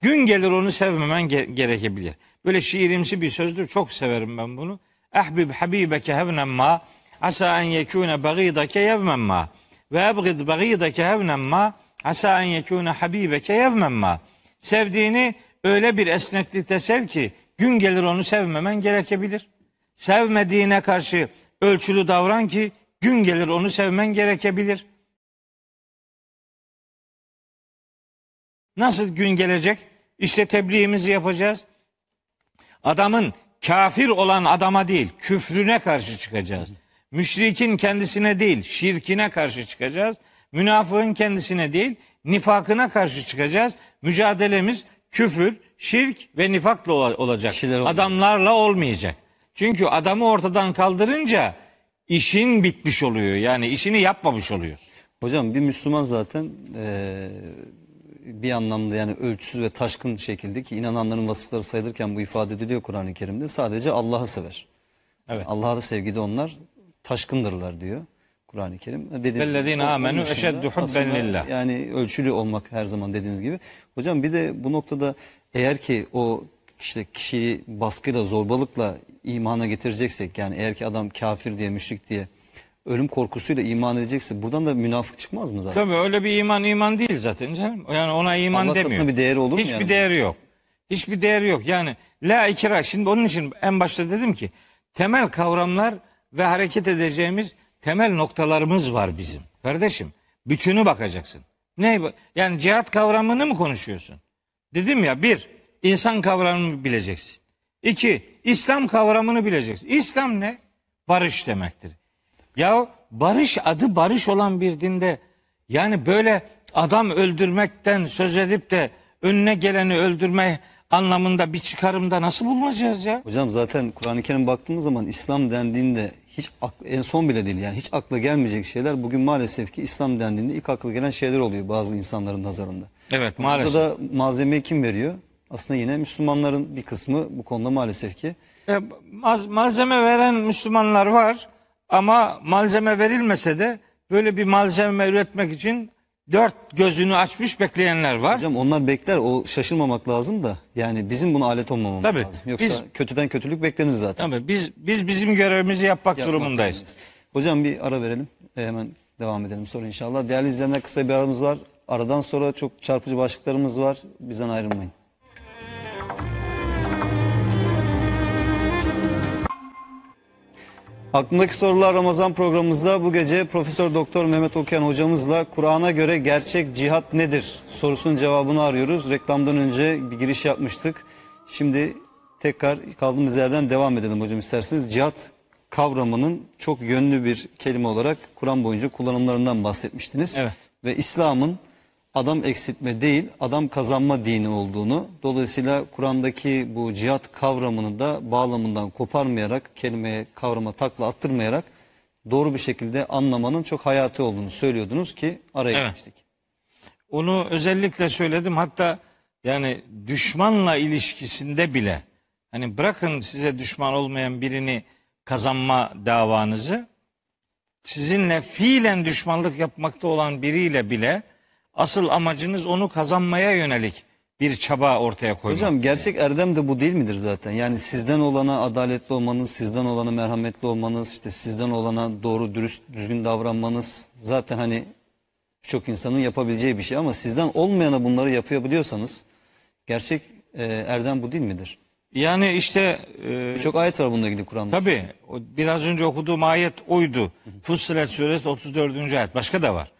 Gün gelir onu sevmemen ge- gerekebilir. Böyle şiirimsi bir sözdür. Çok severim ben bunu. Ahbib habibeke hevnen ma asa en yekune bagidake yevmen ma ve ebgid bagidake hevnen ma asa en yekune habibeke yevmen ma. Sevdiğini öyle bir esneklikte sev ki gün gelir onu sevmemen gerekebilir. Sevmediğine karşı ölçülü davran ki gün gelir onu sevmen gerekebilir. Nasıl gün gelecek? İşte tebliğimizi yapacağız. Adamın kafir olan adama değil, küfrüne karşı çıkacağız. Müşrikin kendisine değil, şirkine karşı çıkacağız. Münafığın kendisine değil, nifakına karşı çıkacağız. Mücadelemiz küfür, şirk ve nifakla ola- olacak. Adamlarla olmayacak. Çünkü adamı ortadan kaldırınca işin bitmiş oluyor. Yani işini yapmamış oluyorsun. Hocam bir Müslüman zaten eee, bir anlamda yani ölçüsüz ve taşkın şekilde ki inananların vasıfları sayılırken bu ifade ediliyor Kur'an-ı Kerim'de sadece Allah'ı sever. Evet. Allah'a da sevgide onlar taşkındırlar diyor Kur'an-ı Kerim. Vellezine amenu eşeddu hubben lillah. Yani ölçülü olmak her zaman dediğiniz gibi. Hocam bir de bu noktada eğer ki o işte kişiyi baskıyla zorbalıkla imana getireceksek yani eğer ki adam kafir diye müşrik diye ölüm korkusuyla iman edecekse buradan da münafık çıkmaz mı zaten? Tabii öyle bir iman iman değil zaten canım. Yani ona iman Allah katında demiyor. bir değeri olur mu Hiçbir yani? değeri yok. Hiçbir değeri yok. Yani la ikra. Şimdi onun için en başta dedim ki temel kavramlar ve hareket edeceğimiz temel noktalarımız var bizim. Kardeşim bütünü bakacaksın. Ne yani cihat kavramını mı konuşuyorsun? Dedim ya bir insan kavramını bileceksin. İki İslam kavramını bileceksin. İslam ne? Barış demektir. Ya barış adı barış olan bir dinde yani böyle adam öldürmekten söz edip de önüne geleni öldürme anlamında bir çıkarımda nasıl bulunacağız ya? Hocam zaten Kur'an-ı Kerim baktığımız zaman İslam dendiğinde hiç en son bile değil yani hiç akla gelmeyecek şeyler bugün maalesef ki İslam dendiğinde ilk akla gelen şeyler oluyor bazı insanların nazarında. Evet Burada maalesef. da malzemeyi kim veriyor? Aslında yine Müslümanların bir kısmı bu konuda maalesef ki. E, malzeme veren Müslümanlar var ama malzeme verilmese de böyle bir malzeme üretmek için dört gözünü açmış bekleyenler var. Hocam onlar bekler o şaşırmamak lazım da yani bizim buna alet olmamamız Tabii, lazım. Yoksa biz- kötüden kötülük beklenir zaten. Tabii biz biz bizim görevimizi yapmak Yapmak durumundayız. durumundayız. Hocam bir ara verelim. E, hemen devam edelim sonra inşallah. Değerli izleyenler kısa bir aramız var. Aradan sonra çok çarpıcı başlıklarımız var. Bizden ayrılmayın. Aklımdaki sorular Ramazan programımızda bu gece Profesör Doktor Mehmet Okuyan hocamızla Kur'an'a göre gerçek cihat nedir sorusunun cevabını arıyoruz. Reklamdan önce bir giriş yapmıştık. Şimdi tekrar kaldığımız yerden devam edelim hocam isterseniz. Cihat kavramının çok yönlü bir kelime olarak Kur'an boyunca kullanımlarından bahsetmiştiniz. Evet. Ve İslam'ın adam eksiltme değil adam kazanma dini olduğunu dolayısıyla Kur'an'daki bu cihat kavramını da bağlamından koparmayarak kelimeye kavrama takla attırmayarak doğru bir şekilde anlamanın çok hayati olduğunu söylüyordunuz ki araya Evet. girmiştik. Onu özellikle söyledim. Hatta yani düşmanla ilişkisinde bile hani bırakın size düşman olmayan birini kazanma davanızı sizinle fiilen düşmanlık yapmakta olan biriyle bile asıl amacınız onu kazanmaya yönelik bir çaba ortaya koymak. Hocam gerçek erdem de bu değil midir zaten? Yani sizden olana adaletli olmanız, sizden olana merhametli olmanız, işte sizden olana doğru dürüst düzgün davranmanız zaten hani birçok insanın yapabileceği bir şey ama sizden olmayana bunları yapabiliyorsanız gerçek e, erdem bu değil midir? yani işte e, Birçok ayet var bununla ilgili Kur'an'da. Tabii. O biraz önce okuduğum ayet oydu. Fussilet suresi 34. ayet. Başka da var.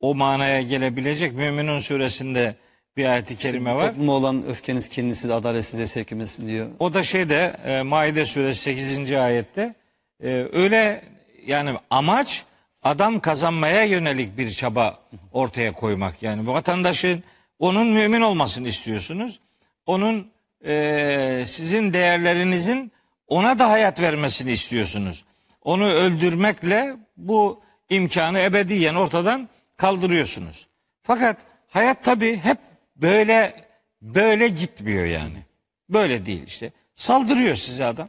O manaya gelebilecek Müminun suresinde bir ayeti kerime var. Topluma olan öfkeniz, kininiz sizi adaletsizliğe sevk etmesin diyor. O da şeyde e, Maide suresi 8. ayette e, öyle yani amaç adam kazanmaya yönelik bir çaba ortaya koymak. Yani bu vatandaşın onun mümin olmasını istiyorsunuz. Onun e, sizin değerlerinizin ona da hayat vermesini istiyorsunuz. Onu öldürmekle bu imkanı ebediyen ortadan kaldırıyorsunuz. Fakat hayat tabii hep böyle böyle gitmiyor yani. Böyle değil işte. Saldırıyor size adam.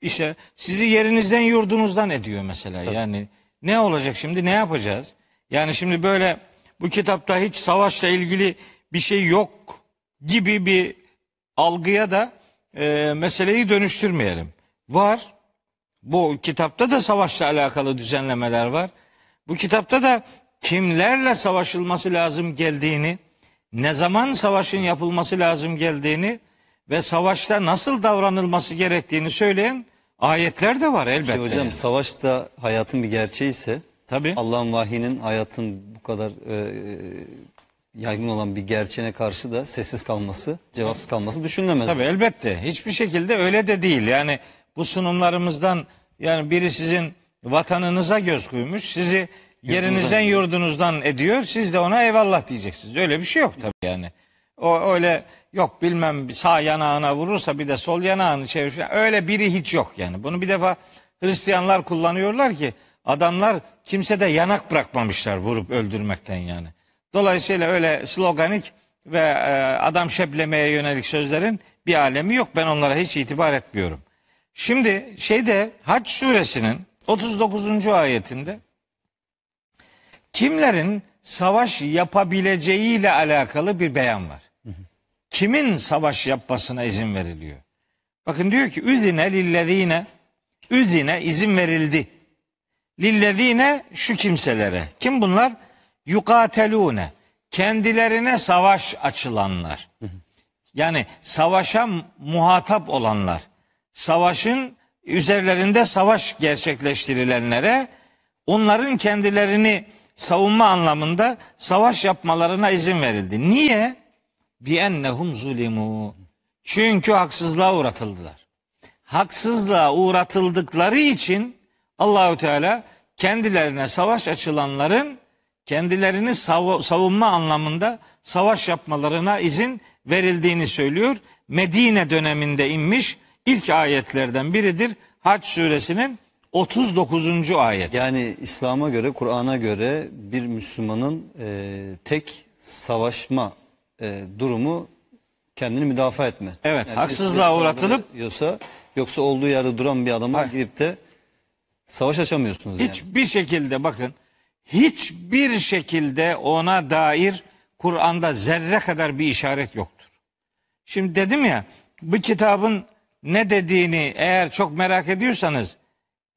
İşte sizi yerinizden yurdunuzdan ediyor mesela. Yani ne olacak şimdi ne yapacağız? Yani şimdi böyle bu kitapta hiç savaşla ilgili bir şey yok gibi bir algıya da e, meseleyi dönüştürmeyelim. Var. Bu kitapta da savaşla alakalı düzenlemeler var. Bu kitapta da kimlerle savaşılması lazım geldiğini, ne zaman savaşın yapılması lazım geldiğini ve savaşta nasıl davranılması gerektiğini söyleyen ayetler de var elbette. Şey hocam savaş da hayatın bir gerçeği ise Tabii. Allah'ın vahyinin hayatın bu kadar e, yaygın olan bir gerçeğine karşı da sessiz kalması, cevapsız kalması düşünülemez. Tabii elbette. Hiçbir şekilde öyle de değil. Yani bu sunumlarımızdan yani biri sizin vatanınıza göz koymuş, sizi yerinizden yurdunuzdan ediyor. Siz de ona eyvallah diyeceksiniz. Öyle bir şey yok tabii yani. O öyle yok bilmem sağ yanağına vurursa bir de sol yanağını çevir. Öyle biri hiç yok yani. Bunu bir defa Hristiyanlar kullanıyorlar ki adamlar kimse de yanak bırakmamışlar vurup öldürmekten yani. Dolayısıyla öyle sloganik ve e, adam şeplemeye yönelik sözlerin bir alemi yok. Ben onlara hiç itibar etmiyorum. Şimdi şeyde Hac suresinin 39. ayetinde kimlerin savaş yapabileceğiyle alakalı bir beyan var. Kimin savaş yapmasına izin veriliyor? Bakın diyor ki üzine lillezine üzine izin verildi. Lillezine şu kimselere. Kim bunlar? Yukatelune. Kendilerine savaş açılanlar. Yani savaşa muhatap olanlar. Savaşın üzerlerinde savaş gerçekleştirilenlere onların kendilerini savunma anlamında savaş yapmalarına izin verildi. Niye? Bi ennehum zulimu. Çünkü haksızlığa uğratıldılar. Haksızlığa uğratıldıkları için Allahü Teala kendilerine savaş açılanların kendilerini sav- savunma anlamında savaş yapmalarına izin verildiğini söylüyor. Medine döneminde inmiş ilk ayetlerden biridir. Hac suresinin 39. ayet. Yani İslam'a göre, Kur'an'a göre bir Müslümanın e, tek savaşma e, durumu kendini müdafaa etme. Evet, Yani haksızlığa uğratılıp- yoksa yoksa olduğu yerde duran bir adama Hayır. gidip de savaş açamıyorsunuz yani. Hiçbir şekilde bakın hiçbir şekilde ona dair Kur'an'da zerre kadar bir işaret yoktur. Şimdi dedim ya bu kitabın ne dediğini eğer çok merak ediyorsanız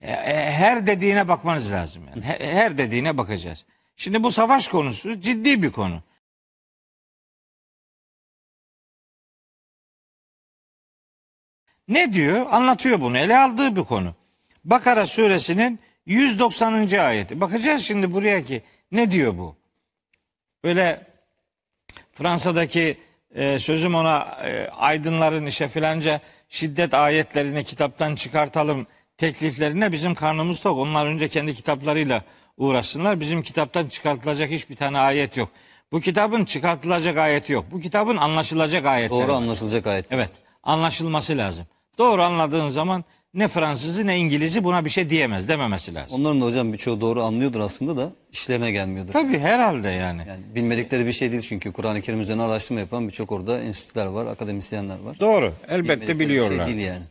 her dediğine bakmanız lazım. Yani. He- Her dediğine bakacağız. Şimdi bu savaş konusu ciddi bir konu. Ne diyor? Anlatıyor bunu. Ele aldığı bir konu. Bakara suresinin 190. ayeti. Bakacağız şimdi buraya ki ne diyor bu? Böyle Fransa'daki e, sözüm ona e, aydınların işe filanca şiddet ayetlerini kitaptan çıkartalım tekliflerine bizim karnımız tok. Onlar önce kendi kitaplarıyla uğraşsınlar. Bizim kitaptan çıkartılacak hiçbir tane ayet yok. Bu kitabın çıkartılacak ayeti yok. Bu kitabın anlaşılacak ayetleri Doğru anlaşılacak ayet. Evet anlaşılması lazım. Doğru anladığın zaman ne Fransızı ne İngilizi buna bir şey diyemez dememesi lazım. Onların da hocam birçoğu doğru anlıyordur aslında da işlerine gelmiyordur. Tabii herhalde yani. Yani bilmedikleri bir şey değil çünkü Kur'an-ı Kerim üzerine araştırma yapan birçok orada enstitüler var, akademisyenler var. Doğru elbette Bilmedikleri bir biliyorlar. Şey değil yani.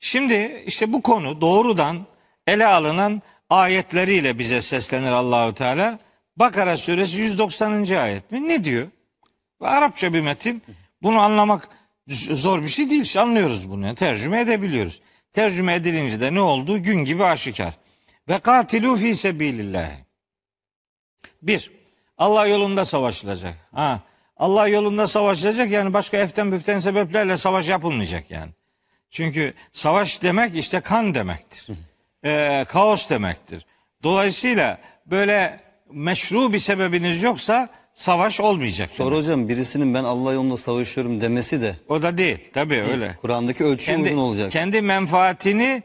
Şimdi işte bu konu doğrudan ele alınan ayetleriyle bize seslenir Allahü Teala. Bakara suresi 190. ayet mi? Ne diyor? Arapça bir metin. Bunu anlamak zor bir şey değil. Anlıyoruz bunu. Tercüme edebiliyoruz. Tercüme edilince de ne oldu? Gün gibi aşikar. Ve katilu fi sebilillah. Bir, Allah yolunda savaşılacak. Ha, Allah yolunda savaşılacak yani başka eften büften sebeplerle savaş yapılmayacak yani. Çünkü savaş demek işte kan demektir. Ee, kaos demektir. Dolayısıyla böyle meşru bir sebebiniz yoksa savaş olmayacak. Sonra demek. hocam birisinin ben Allah yolunda savaşıyorum demesi de O da değil. Tabii öyle. Kur'an'daki ölçüye Kendi, uygun olacak. kendi menfaatini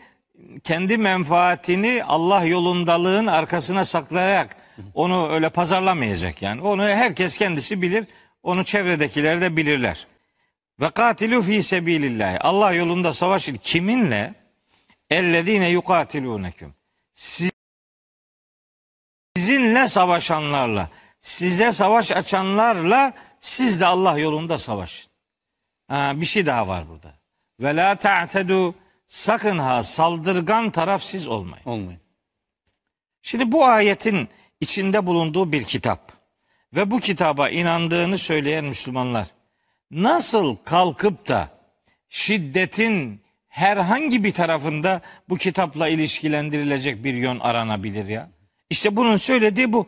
kendi menfaatini Allah yolundalığın arkasına saklayarak onu öyle pazarlamayacak yani. Onu herkes kendisi bilir. Onu çevredekiler de bilirler. Ve katilu fi sebilillah. Allah yolunda savaşın kiminle? Ellezine yukatiluneküm. Sizinle savaşanlarla. size savaş açanlarla siz de Allah yolunda savaşın. Ha, bir şey daha var burada. Ve la ta'tedu sakın ha saldırgan taraf siz olmayın. Olmayın. Şimdi bu ayetin içinde bulunduğu bir kitap ve bu kitaba inandığını söyleyen Müslümanlar nasıl kalkıp da şiddetin herhangi bir tarafında bu kitapla ilişkilendirilecek bir yön aranabilir ya? İşte bunun söylediği bu.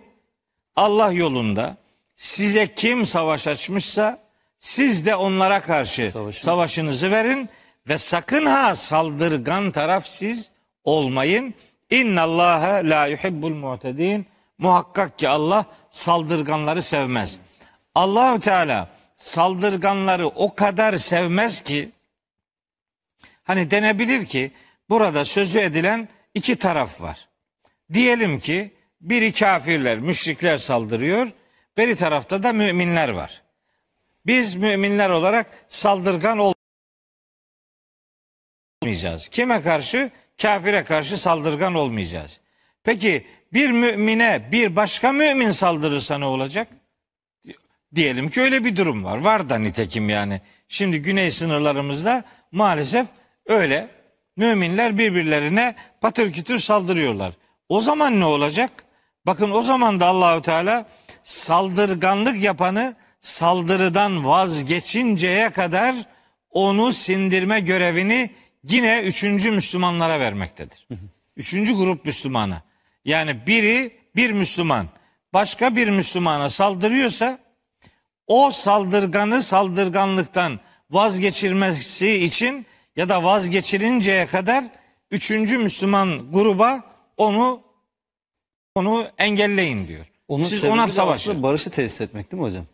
Allah yolunda size kim savaş açmışsa siz de onlara karşı Savaşın. savaşınızı verin ve sakın ha saldırgan taraf siz olmayın. İnna Allaha la yuhibbul mu'tedin. Muhakkak ki Allah saldırganları sevmez. Allahu Teala saldırganları o kadar sevmez ki hani denebilir ki burada sözü edilen iki taraf var. Diyelim ki biri kafirler, müşrikler saldırıyor. Beri tarafta da müminler var. Biz müminler olarak saldırgan olmayacağız. Kime karşı? Kafire karşı saldırgan olmayacağız. Peki bir mümine bir başka mümin saldırırsa ne olacak? Diyelim ki öyle bir durum var. Var da nitekim yani. Şimdi güney sınırlarımızda maalesef öyle. Müminler birbirlerine patır kütür saldırıyorlar. O zaman ne olacak? Bakın o zaman da Allahü Teala saldırganlık yapanı saldırıdan vazgeçinceye kadar onu sindirme görevini yine üçüncü Müslümanlara vermektedir. Üçüncü grup Müslümana. Yani biri bir Müslüman başka bir Müslümana saldırıyorsa o saldırganı saldırganlıktan vazgeçirmesi için ya da vazgeçirinceye kadar üçüncü Müslüman gruba onu onu engelleyin diyor. Onun Siz ona savaşın. barışı tesis etmek değil mi hocam?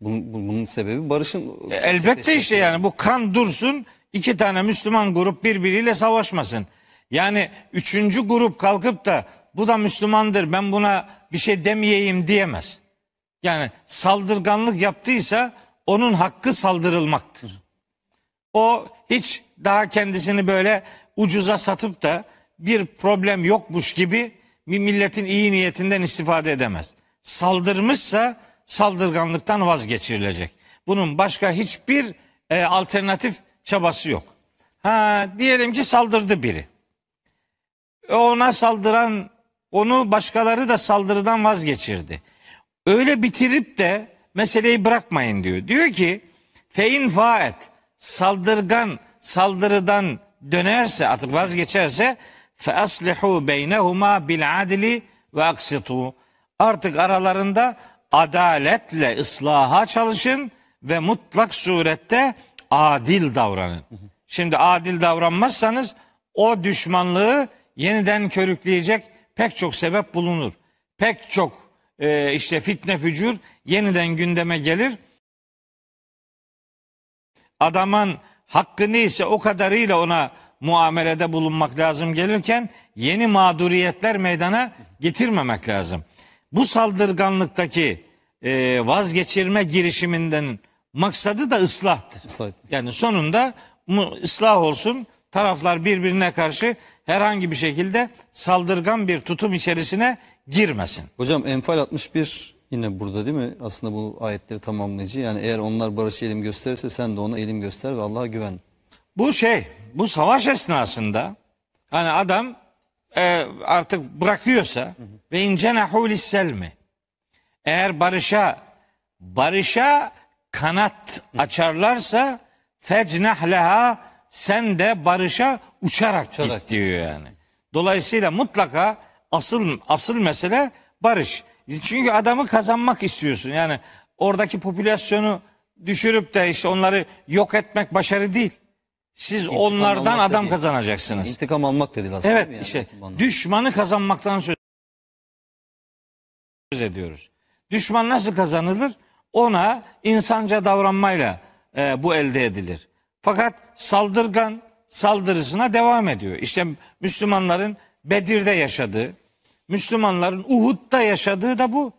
Bunun, bu- bunun sebebi barışın. E, Elbette işte yani bu kan dursun iki tane Müslüman grup birbiriyle savaşmasın. Yani üçüncü grup kalkıp da bu da Müslümandır ben buna bir şey demeyeyim diyemez. Yani saldırganlık yaptıysa onun hakkı saldırılmaktır. O hiç daha kendisini böyle ucuza satıp da bir problem yokmuş gibi bir milletin iyi niyetinden istifade edemez. Saldırmışsa saldırganlıktan vazgeçirilecek. Bunun başka hiçbir e, alternatif çabası yok. Ha diyelim ki saldırdı biri. Ona saldıran onu başkaları da saldırıdan vazgeçirdi. Öyle bitirip de meseleyi bırakmayın diyor. Diyor ki fein faet saldırgan saldırıdan dönerse artık vazgeçerse fe aslihu beynehuma bil adli ve aksitu. Artık aralarında adaletle ıslaha çalışın ve mutlak surette adil davranın. Şimdi adil davranmazsanız o düşmanlığı yeniden körükleyecek pek çok sebep bulunur. Pek çok e, işte fitne fücur yeniden gündeme gelir. Adamın hakkı neyse o kadarıyla ona muamelede bulunmak lazım gelirken yeni mağduriyetler meydana getirmemek lazım. Bu saldırganlıktaki e, vazgeçirme girişiminden maksadı da ıslahtır. Islah. Yani sonunda ıslah olsun taraflar birbirine karşı herhangi bir şekilde saldırgan bir tutum içerisine girmesin. Hocam Enfal 61 yine burada değil mi? Aslında bu ayetleri tamamlayıcı. Yani eğer onlar barışı elim gösterirse sen de ona elim göster ve Allah'a güven. Bu şey, bu savaş esnasında hani adam e, artık bırakıyorsa ve incenahu lisselmi eğer barışa barışa kanat açarlarsa fecnah leha sen de barışa uçarak, Uçarak git diyor yani. Dolayısıyla mutlaka asıl asıl mesele barış. Çünkü adamı kazanmak istiyorsun. Yani oradaki popülasyonu düşürüp de işte onları yok etmek başarı değil. Siz İntikam onlardan almak adam değil. kazanacaksınız. İntikam almak değil aslında. Evet yani? işte İntikam almak. düşmanı kazanmaktan söz ediyoruz. Düşman nasıl kazanılır? Ona insanca davranmayla e, bu elde edilir. Fakat saldırgan saldırısına devam ediyor. İşte Müslümanların Bedir'de yaşadığı, Müslümanların Uhud'da yaşadığı da bu.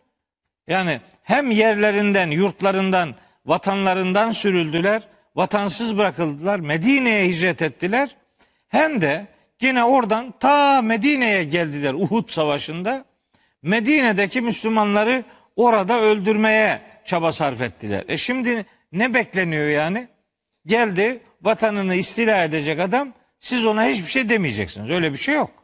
Yani hem yerlerinden, yurtlarından, vatanlarından sürüldüler, vatansız bırakıldılar, Medine'ye hicret ettiler. Hem de yine oradan ta Medine'ye geldiler Uhud Savaşı'nda. Medine'deki Müslümanları orada öldürmeye çaba sarf ettiler. E şimdi ne bekleniyor yani? Geldi vatanını istila edecek adam siz ona hiçbir şey demeyeceksiniz. Öyle bir şey yok.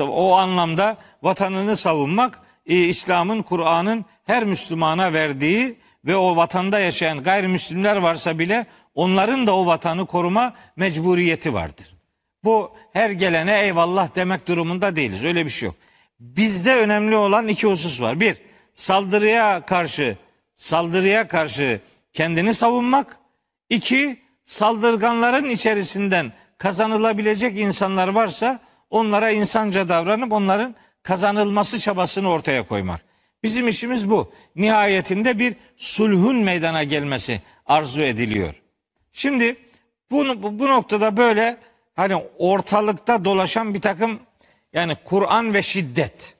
O anlamda vatanını savunmak e, İslam'ın, Kur'an'ın her Müslümana verdiği ve o vatanda yaşayan gayrimüslimler varsa bile onların da o vatanı koruma mecburiyeti vardır. Bu her gelene eyvallah demek durumunda değiliz. Öyle bir şey yok. Bizde önemli olan iki husus var. Bir, saldırıya karşı saldırıya karşı kendini savunmak. İki, saldırganların içerisinden kazanılabilecek insanlar varsa onlara insanca davranıp onların kazanılması çabasını ortaya koymak. Bizim işimiz bu. Nihayetinde bir sulhun meydana gelmesi arzu ediliyor. Şimdi bu, bu, noktada böyle hani ortalıkta dolaşan bir takım yani Kur'an ve şiddet.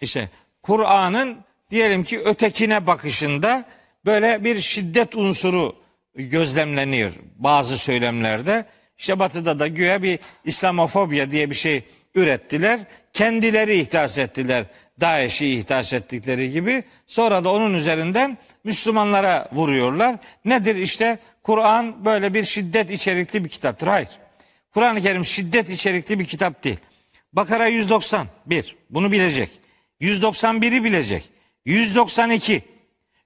İşte Kur'an'ın diyelim ki ötekine bakışında böyle bir şiddet unsuru gözlemleniyor bazı söylemlerde. İşte batıda da güya bir İslamofobya diye bir şey ürettiler. Kendileri ihdas ettiler. DAEŞ'i ihdas ettikleri gibi. Sonra da onun üzerinden Müslümanlara vuruyorlar. Nedir işte Kur'an böyle bir şiddet içerikli bir kitaptır. Hayır. Kur'an-ı Kerim şiddet içerikli bir kitap değil. Bakara 191 bunu bilecek. 191'i bilecek. 192,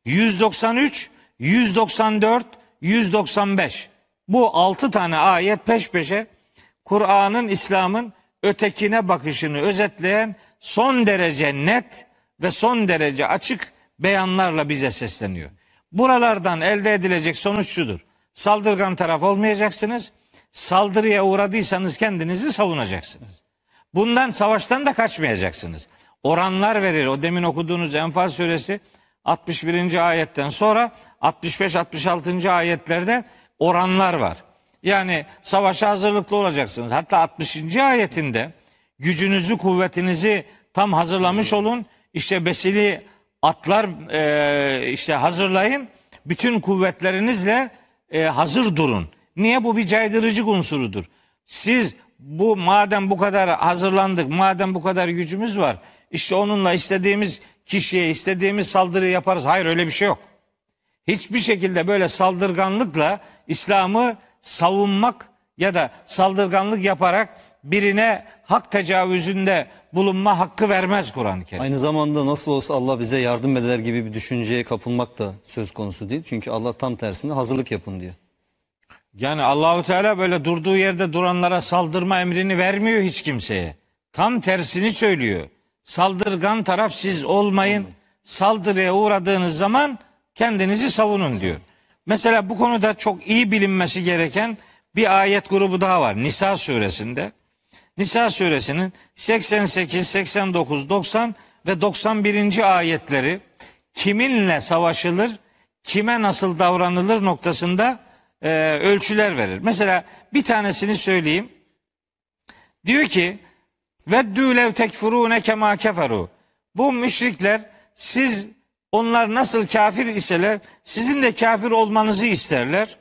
193, 194, 195. Bu altı tane ayet peş peşe Kur'an'ın, İslam'ın ötekine bakışını özetleyen son derece net ve son derece açık beyanlarla bize sesleniyor. Buralardan elde edilecek sonuç şudur. Saldırgan taraf olmayacaksınız. Saldırıya uğradıysanız kendinizi savunacaksınız. Bundan savaştan da kaçmayacaksınız. Oranlar verir. O demin okuduğunuz Enfal suresi 61. ayetten sonra 65-66. ayetlerde oranlar var. Yani savaşa hazırlıklı olacaksınız. Hatta 60. ayetinde gücünüzü, kuvvetinizi tam hazırlamış olun. İşte besili atlar e, işte hazırlayın. Bütün kuvvetlerinizle e, hazır durun. Niye? Bu bir caydırıcı unsurudur. Siz bu madem bu kadar hazırlandık, madem bu kadar gücümüz var, işte onunla istediğimiz kişiye istediğimiz saldırı yaparız. Hayır öyle bir şey yok. Hiçbir şekilde böyle saldırganlıkla İslam'ı savunmak ya da saldırganlık yaparak birine hak tecavüzünde bulunma hakkı vermez Kur'an-ı Kerim. Aynı zamanda nasıl olsa Allah bize yardım eder gibi bir düşünceye kapılmak da söz konusu değil. Çünkü Allah tam tersine hazırlık yapın diyor. Yani Allahu Teala böyle durduğu yerde duranlara saldırma emrini vermiyor hiç kimseye. Tam tersini söylüyor. Saldırgan taraf siz olmayın. Saldırıya uğradığınız zaman kendinizi savunun diyor. Mesela bu konuda çok iyi bilinmesi gereken bir ayet grubu daha var. Nisa suresinde. Nisa suresinin 88, 89, 90 ve 91. ayetleri kiminle savaşılır, kime nasıl davranılır noktasında e, ölçüler verir. Mesela bir tanesini söyleyeyim. Diyor ki Veddü lev tekfurune kema keferu. Bu müşrikler siz onlar nasıl kafir iseler sizin de kafir olmanızı isterler.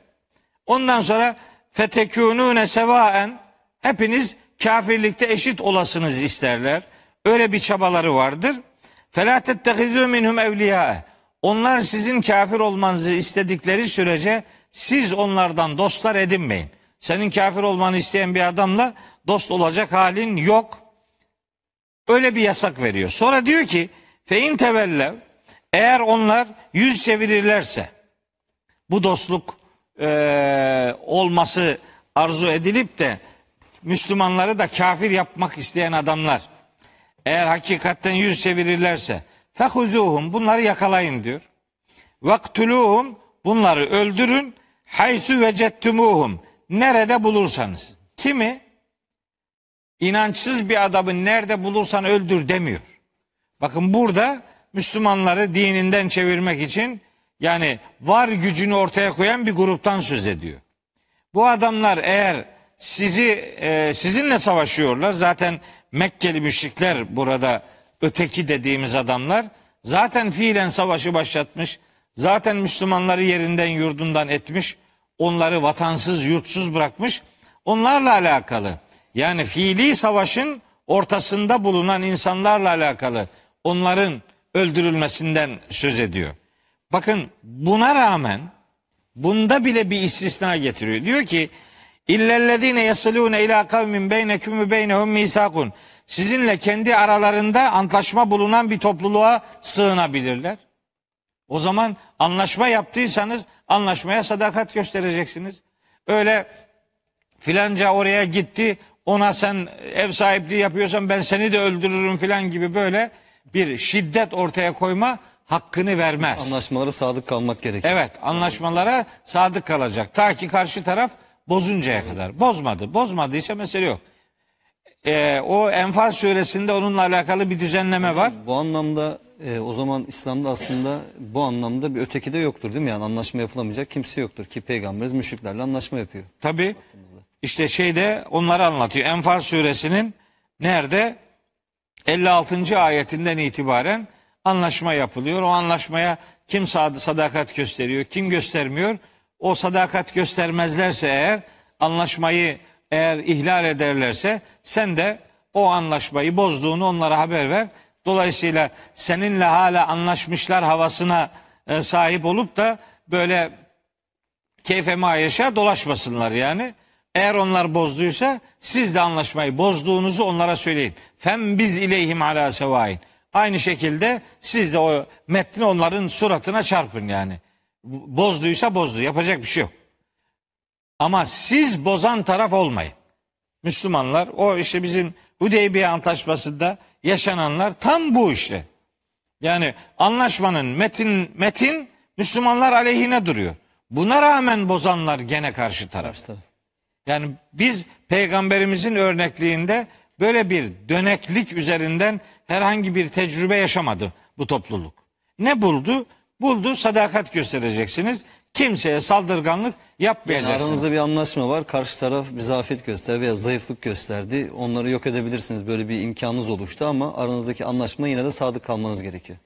Ondan sonra fetekûnûne sevaen hepiniz kafirlikte eşit olasınız isterler. Öyle bir çabaları vardır. Felâ tettehizû minhum evliyâe. Onlar sizin kafir olmanızı istedikleri sürece siz onlardan dostlar edinmeyin. Senin kafir olmanı isteyen bir adamla dost olacak halin yok. Öyle bir yasak veriyor. Sonra diyor ki fein tevellev eğer onlar yüz çevirirlerse bu dostluk e, olması arzu edilip de Müslümanları da kafir yapmak isteyen adamlar eğer hakikaten yüz çevirirlerse fehuzuhum bunları yakalayın diyor. Vaktuluhum bunları öldürün haysu vecettumuhum nerede bulursanız. Kimi? İnançsız bir adamı nerede bulursan öldür demiyor. Bakın burada Müslümanları dininden çevirmek için yani var gücünü ortaya koyan bir gruptan söz ediyor. Bu adamlar eğer sizi e, sizinle savaşıyorlar zaten Mekkeli müşrikler burada öteki dediğimiz adamlar zaten fiilen savaşı başlatmış. Zaten Müslümanları yerinden yurdundan etmiş. Onları vatansız yurtsuz bırakmış. Onlarla alakalı yani fiili savaşın ortasında bulunan insanlarla alakalı onların öldürülmesinden söz ediyor. Bakın buna rağmen bunda bile bir istisna getiriyor. Diyor ki illellezine yasilune ila kavmin beyneküm ve beynehum misakun. Sizinle kendi aralarında antlaşma bulunan bir topluluğa sığınabilirler. O zaman anlaşma yaptıysanız anlaşmaya sadakat göstereceksiniz. Öyle filanca oraya gitti ona sen ev sahipliği yapıyorsan ben seni de öldürürüm filan gibi böyle bir şiddet ortaya koyma hakkını vermez. Anlaşmalara sadık kalmak gerekiyor. Evet anlaşmalara sadık kalacak. Ta ki karşı taraf bozuncaya kadar. Bozmadı. Bozmadıysa mesele yok. Ee, o Enfal suresinde onunla alakalı bir düzenleme var. Bu anlamda e, o zaman İslam'da aslında bu anlamda bir öteki de yoktur değil mi? Yani anlaşma yapılamayacak kimse yoktur ki peygamberimiz müşriklerle anlaşma yapıyor. Tabi işte şeyde onları anlatıyor. Enfal suresinin nerede? 56. ayetinden itibaren anlaşma yapılıyor. O anlaşmaya kim sad- sadakat gösteriyor, kim göstermiyor? O sadakat göstermezlerse eğer anlaşmayı eğer ihlal ederlerse sen de o anlaşmayı bozduğunu onlara haber ver. Dolayısıyla seninle hala anlaşmışlar havasına e, sahip olup da böyle keyfe mayeşe dolaşmasınlar yani. Eğer onlar bozduysa siz de anlaşmayı bozduğunuzu onlara söyleyin. Fem biz ileyhim ala sevain. Aynı şekilde siz de o metni onların suratına çarpın yani. Bozduysa bozdu. Yapacak bir şey yok. Ama siz bozan taraf olmayın. Müslümanlar o işte bizim Hudeybiye Antlaşması'nda yaşananlar tam bu işte. Yani anlaşmanın metin metin Müslümanlar aleyhine duruyor. Buna rağmen bozanlar gene karşı taraf. İşte Yani biz peygamberimizin örnekliğinde böyle bir döneklik üzerinden herhangi bir tecrübe yaşamadı bu topluluk. Ne buldu? Buldu sadakat göstereceksiniz. Kimseye saldırganlık yapmayacaksınız. aranızda bir anlaşma var. Karşı taraf bir zafiyet göster veya zayıflık gösterdi. Onları yok edebilirsiniz. Böyle bir imkanınız oluştu ama aranızdaki anlaşma yine de sadık kalmanız gerekiyor.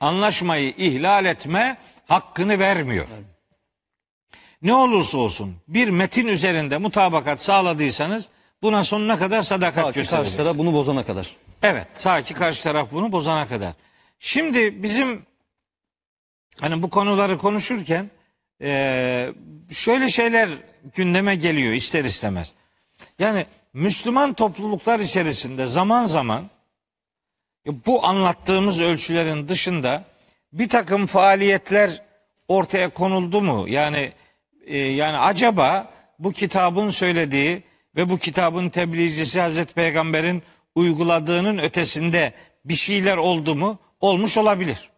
anlaşmayı ihlal etme hakkını vermiyor. Ne olursa olsun bir metin üzerinde mutabakat sağladıysanız buna sonuna kadar sadakat Ta ki karşı göstereceksiniz. taraf bunu bozana kadar. Evet, sağ ki karşı taraf bunu bozana kadar. Şimdi bizim hani bu konuları konuşurken eee, şöyle şeyler gündeme geliyor ister istemez. Yani Müslüman topluluklar içerisinde zaman zaman e, bu anlattığımız ölçülerin dışında bir takım faaliyetler ortaya konuldu mu? Yani e, yani acaba bu kitabın söylediği ve bu kitabın tebliğcisi Hazreti Peygamber'in uyguladığının ötesinde bir şeyler oldu mu? Olmuş olabilir.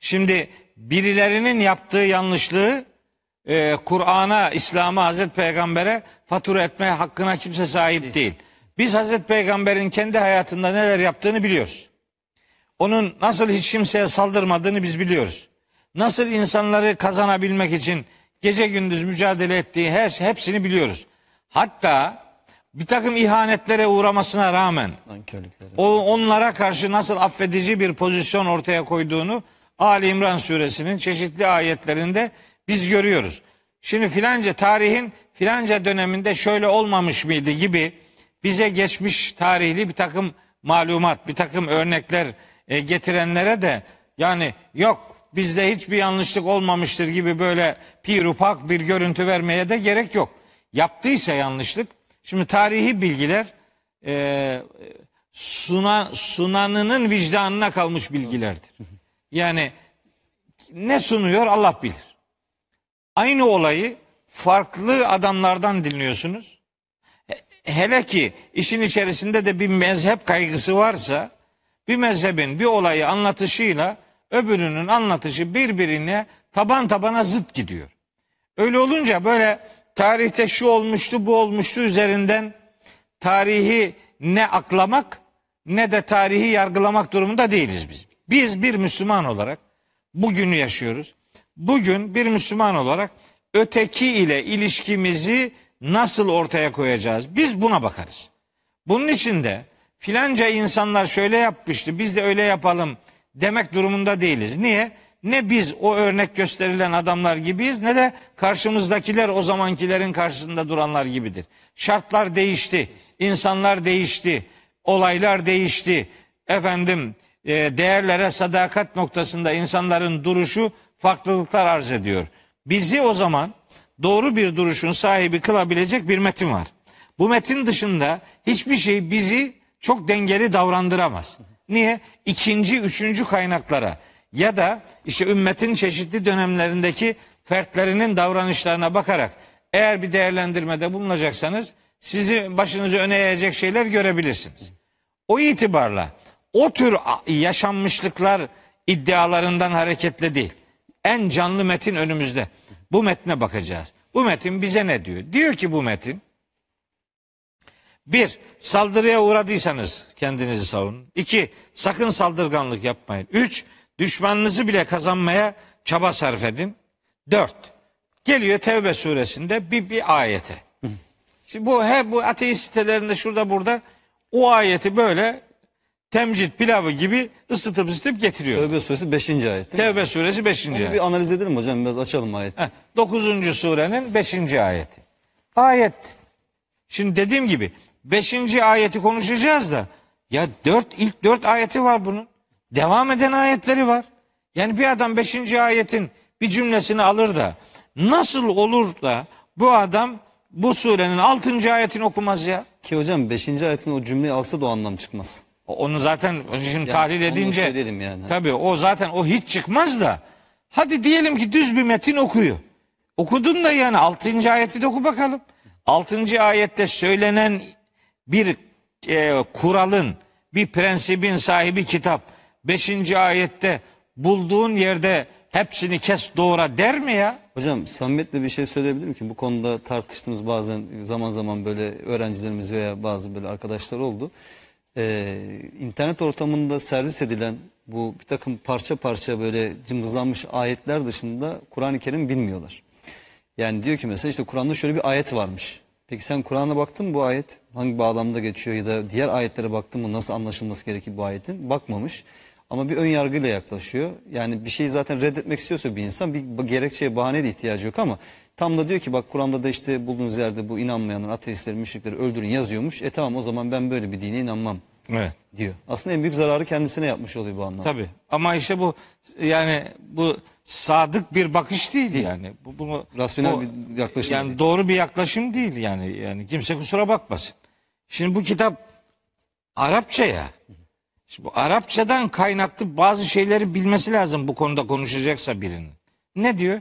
Şimdi birilerinin yaptığı yanlışlığı e, Kur'an'a, İslam'a, Hazreti Peygamber'e fatura etme hakkına kimse sahip değil. Biz Hazreti Peygamber'in kendi hayatında neler yaptığını biliyoruz. Onun nasıl hiç kimseye saldırmadığını biz biliyoruz. Nasıl insanları kazanabilmek için gece gündüz mücadele ettiği her hepsini biliyoruz. Hatta bir takım ihanetlere uğramasına rağmen o onlara karşı nasıl affedici bir pozisyon ortaya koyduğunu Ali İmran suresinin çeşitli ayetlerinde biz görüyoruz. Şimdi filanca tarihin filanca döneminde şöyle olmamış mıydı gibi bize geçmiş tarihli bir takım malumat, bir takım örnekler e, getirenlere de yani yok bizde hiçbir yanlışlık olmamıştır gibi böyle pirupak bir görüntü vermeye de gerek yok. Yaptıysa yanlışlık, şimdi tarihi bilgiler e, suna, sunanının vicdanına kalmış bilgilerdir. Yani ne sunuyor Allah bilir. Aynı olayı farklı adamlardan dinliyorsunuz. He- Hele ki işin içerisinde de bir mezhep kaygısı varsa bir mezhebin bir olayı anlatışıyla öbürünün anlatışı birbirine taban tabana zıt gidiyor. Öyle olunca böyle tarihte şu olmuştu bu olmuştu üzerinden tarihi ne aklamak ne de tarihi yargılamak durumunda değiliz biz. Biz bir Müslüman olarak bugünü yaşıyoruz. Bugün bir Müslüman olarak öteki ile ilişkimizi nasıl ortaya koyacağız? Biz buna bakarız. Bunun için de filanca insanlar şöyle yapmıştı biz de öyle yapalım demek durumunda değiliz. Niye? Ne biz o örnek gösterilen adamlar gibiyiz ne de karşımızdakiler o zamankilerin karşısında duranlar gibidir. Şartlar değişti, insanlar değişti, olaylar değişti. Efendim e, değerlere sadakat noktasında insanların duruşu farklılıklar arz ediyor. Bizi o zaman doğru bir duruşun sahibi kılabilecek bir metin var. Bu metin dışında hiçbir şey bizi çok dengeli davrandıramaz. Niye? İkinci, üçüncü kaynaklara ya da işte ümmetin çeşitli dönemlerindeki fertlerinin davranışlarına bakarak eğer bir değerlendirmede bulunacaksanız sizi başınızı öne eğecek şeyler görebilirsiniz. O itibarla o tür yaşanmışlıklar iddialarından hareketle değil. En canlı metin önümüzde. Bu metne bakacağız. Bu metin bize ne diyor? Diyor ki bu metin bir, saldırıya uğradıysanız kendinizi savunun. İki, sakın saldırganlık yapmayın. Üç, düşmanınızı bile kazanmaya çaba sarf edin. Dört, geliyor Tevbe suresinde bir, bir ayete. Şimdi bu he, bu ateist sitelerinde şurada burada o ayeti böyle temcit pilavı gibi ısıtıp ısıtıp getiriyor. Tövbe suresi 5. ayet değil mi? Tevbe suresi 5. Onu ayet. bir analiz edelim hocam biraz açalım ayeti. Heh, 9. surenin 5. ayeti. Ayet. Şimdi dediğim gibi 5. ayeti konuşacağız da ya 4 ilk 4 ayeti var bunun. Devam eden ayetleri var. Yani bir adam 5. ayetin bir cümlesini alır da nasıl olur da bu adam bu surenin 6. ayetini okumaz ya? Ki hocam 5. ayetin o cümleyi alsa da o anlam çıkmaz. Onu zaten şimdi tahlil onu edince yani. tabii o zaten o hiç çıkmaz da hadi diyelim ki düz bir metin okuyor. Okudun da yani 6. ayeti de oku bakalım. 6. ayette söylenen bir e, kuralın, bir prensibin sahibi kitap 5. ayette bulduğun yerde hepsini kes doğra der mi ya? Hocam samimiyetle bir şey söyleyebilirim ki bu konuda tartıştığımız bazen zaman zaman böyle öğrencilerimiz veya bazı böyle arkadaşlar oldu. Ee, internet ortamında servis edilen bu bir takım parça parça böyle cımbızlanmış ayetler dışında Kur'an-ı Kerim bilmiyorlar. Yani diyor ki mesela işte Kur'an'da şöyle bir ayet varmış. Peki sen Kur'an'a baktın mı bu ayet? Hangi bağlamda geçiyor ya da diğer ayetlere baktın mı nasıl anlaşılması gerekir bu ayetin? Bakmamış. Ama bir ön yargıyla yaklaşıyor. Yani bir şeyi zaten reddetmek istiyorsa bir insan bir gerekçeye bahane de ihtiyacı yok ama tam da diyor ki bak Kur'an'da da işte bulduğunuz yerde bu inanmayanlar, ateistleri, müşrikleri öldürün yazıyormuş. E tamam o zaman ben böyle bir dine inanmam Evet. diyor. Aslında en büyük zararı kendisine yapmış oluyor bu anlamda. Tabii. Ama işte bu yani bu sadık bir bakış değil yani. Bu bunu Rasyonel bu- bir yaklaşım Yani değil. doğru bir yaklaşım değil yani. Yani kimse kusura bakmasın. Şimdi bu kitap Arapça ya. Şimdi bu Arapçadan kaynaklı bazı şeyleri bilmesi lazım bu konuda konuşacaksa birinin. Ne diyor?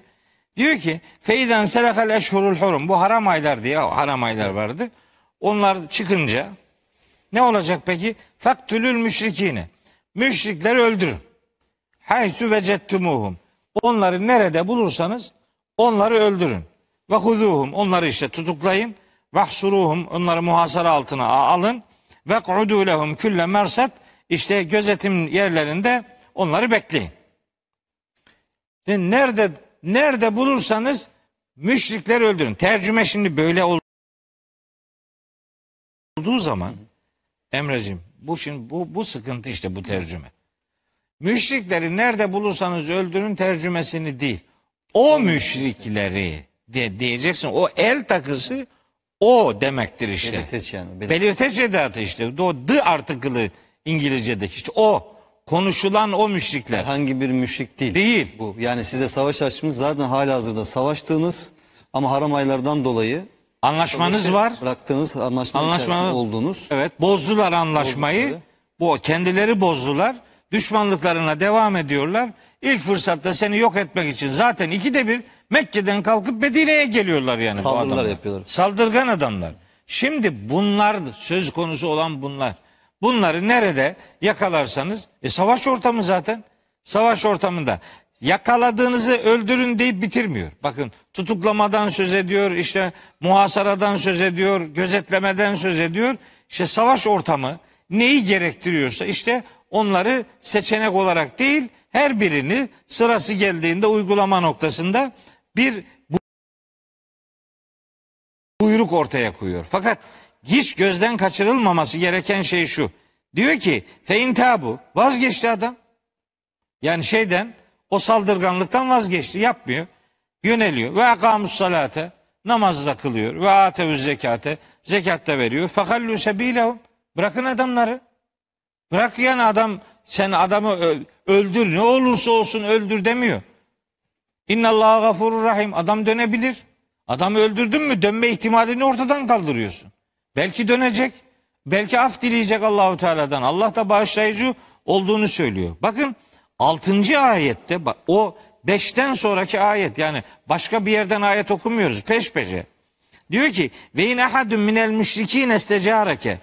Diyor ki Feyden selakal eşhurul hurum. Bu haram aylar diye haram aylar vardı. Onlar çıkınca ne olacak peki? Faktülül müşrikine. Müşrikleri öldürün. Haysu vecettumuhum. Onları nerede bulursanız onları öldürün. Ve huzuhum. Onları işte tutuklayın. Vahsuruhum. Onları muhasara altına alın. Ve kudu lehum külle mersat. İşte gözetim yerlerinde onları bekleyin. Yani nerede nerede bulursanız müşrikleri öldürün. Tercüme şimdi böyle ol- olduğu zaman Emreciğim bu şimdi bu bu sıkıntı işte bu tercüme. Müşrikleri nerede bulursanız öldürün tercümesini değil. O müşrikleri de diyeceksin. O el takısı o demektir işte. Belirteç yani. Belir- Belirteç edatı işte. O the artıkılı İngilizce'deki işte o konuşulan o müşrikler. Herhangi bir müşrik değil. Değil. Bu yani size savaş açmış zaten hala hazırda savaştığınız ama haram aylardan dolayı Anlaşmanız savaşı var. Bıraktığınız anlaşma, olduğunuz. Evet bozdular anlaşmayı. Bozdukları. Bu kendileri bozdular. Düşmanlıklarına devam ediyorlar. İlk fırsatta seni yok etmek için zaten ikide bir Mekke'den kalkıp Medine'ye geliyorlar yani bu Saldırılar adamlar. yapıyorlar. Saldırgan adamlar. Şimdi bunlar söz konusu olan bunlar. Bunları nerede yakalarsanız e, savaş ortamı zaten. Savaş ortamında yakaladığınızı öldürün deyip bitirmiyor. Bakın tutuklamadan söz ediyor, işte muhasaradan söz ediyor, gözetlemeden söz ediyor. İşte savaş ortamı neyi gerektiriyorsa işte onları seçenek olarak değil her birini sırası geldiğinde uygulama noktasında bir buyruk ortaya koyuyor. Fakat hiç gözden kaçırılmaması gereken şey şu. Diyor ki fein tabu vazgeçti adam. Yani şeyden o saldırganlıktan vazgeçti yapmıyor. Yöneliyor ve akamus salate namazda kılıyor ve atevüz zekate zekat da veriyor. Fakallu sebilehum bırakın adamları. Bırak yani adam sen adamı öldür ne olursa olsun öldür demiyor. İnnallâhu gafurur rahim. Adam dönebilir. Adamı öldürdün mü dönme ihtimalini ortadan kaldırıyorsun. Belki dönecek. Belki af dileyecek Allahu Teala'dan. Allah da bağışlayıcı olduğunu söylüyor. Bakın 6. ayette o 5'ten sonraki ayet yani başka bir yerden ayet okumuyoruz peş peşe. Diyor ki ve in ahadun minel müşrikin estecareke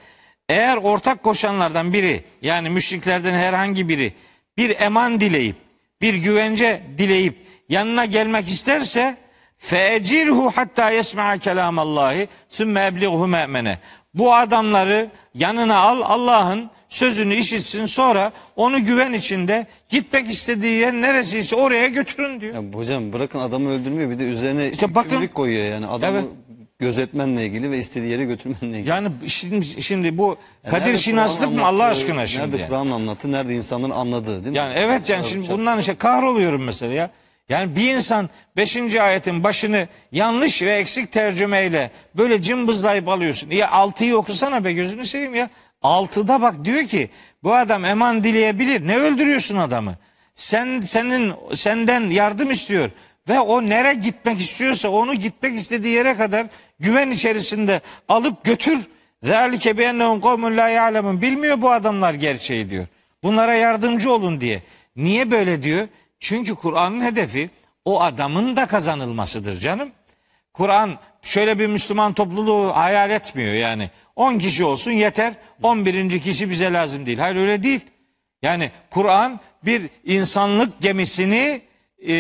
eğer ortak koşanlardan biri yani müşriklerden herhangi biri bir eman dileyip bir güvence dileyip yanına gelmek isterse feecirhu hatta yesma'a kelamallahi sümme eblighu me'mene. Bu adamları yanına al Allah'ın sözünü işitsin sonra onu güven içinde gitmek istediği yer neresiyse oraya götürün diyor. Ya hocam bırakın adamı öldürmüyor bir de üzerine İşte bakın- koyuyor yani adamı Evet. Gözetmenle ilgili ve istediği yere götürmenle ilgili. Yani şimdi, şimdi bu Ya Kadir nerede Şinaslık mı Allah aşkına şimdi? Nerede? Kur'an anlattı, nerede insanların anladığı değil mi? Yani evet yani şimdi bundan işte kahroluyorum mesela ya. Yani bir insan 5. ayetin başını yanlış ve eksik tercümeyle böyle cımbızlayıp alıyorsun. Ya 6'yı okusana be gözünü seveyim ya. 6'da bak diyor ki bu adam eman dileyebilir. Ne öldürüyorsun adamı? Sen senin senden yardım istiyor ve o nere gitmek istiyorsa onu gitmek istediği yere kadar güven içerisinde alıp götür. Zalike bi ennehum kavmun la ya'lemun. Bilmiyor bu adamlar gerçeği diyor. Bunlara yardımcı olun diye. Niye böyle diyor? Çünkü Kur'an'ın hedefi o adamın da kazanılmasıdır canım. Kur'an şöyle bir Müslüman topluluğu hayal etmiyor yani. 10 kişi olsun yeter. 11. kişi bize lazım değil. Hayır öyle değil. Yani Kur'an bir insanlık gemisini e,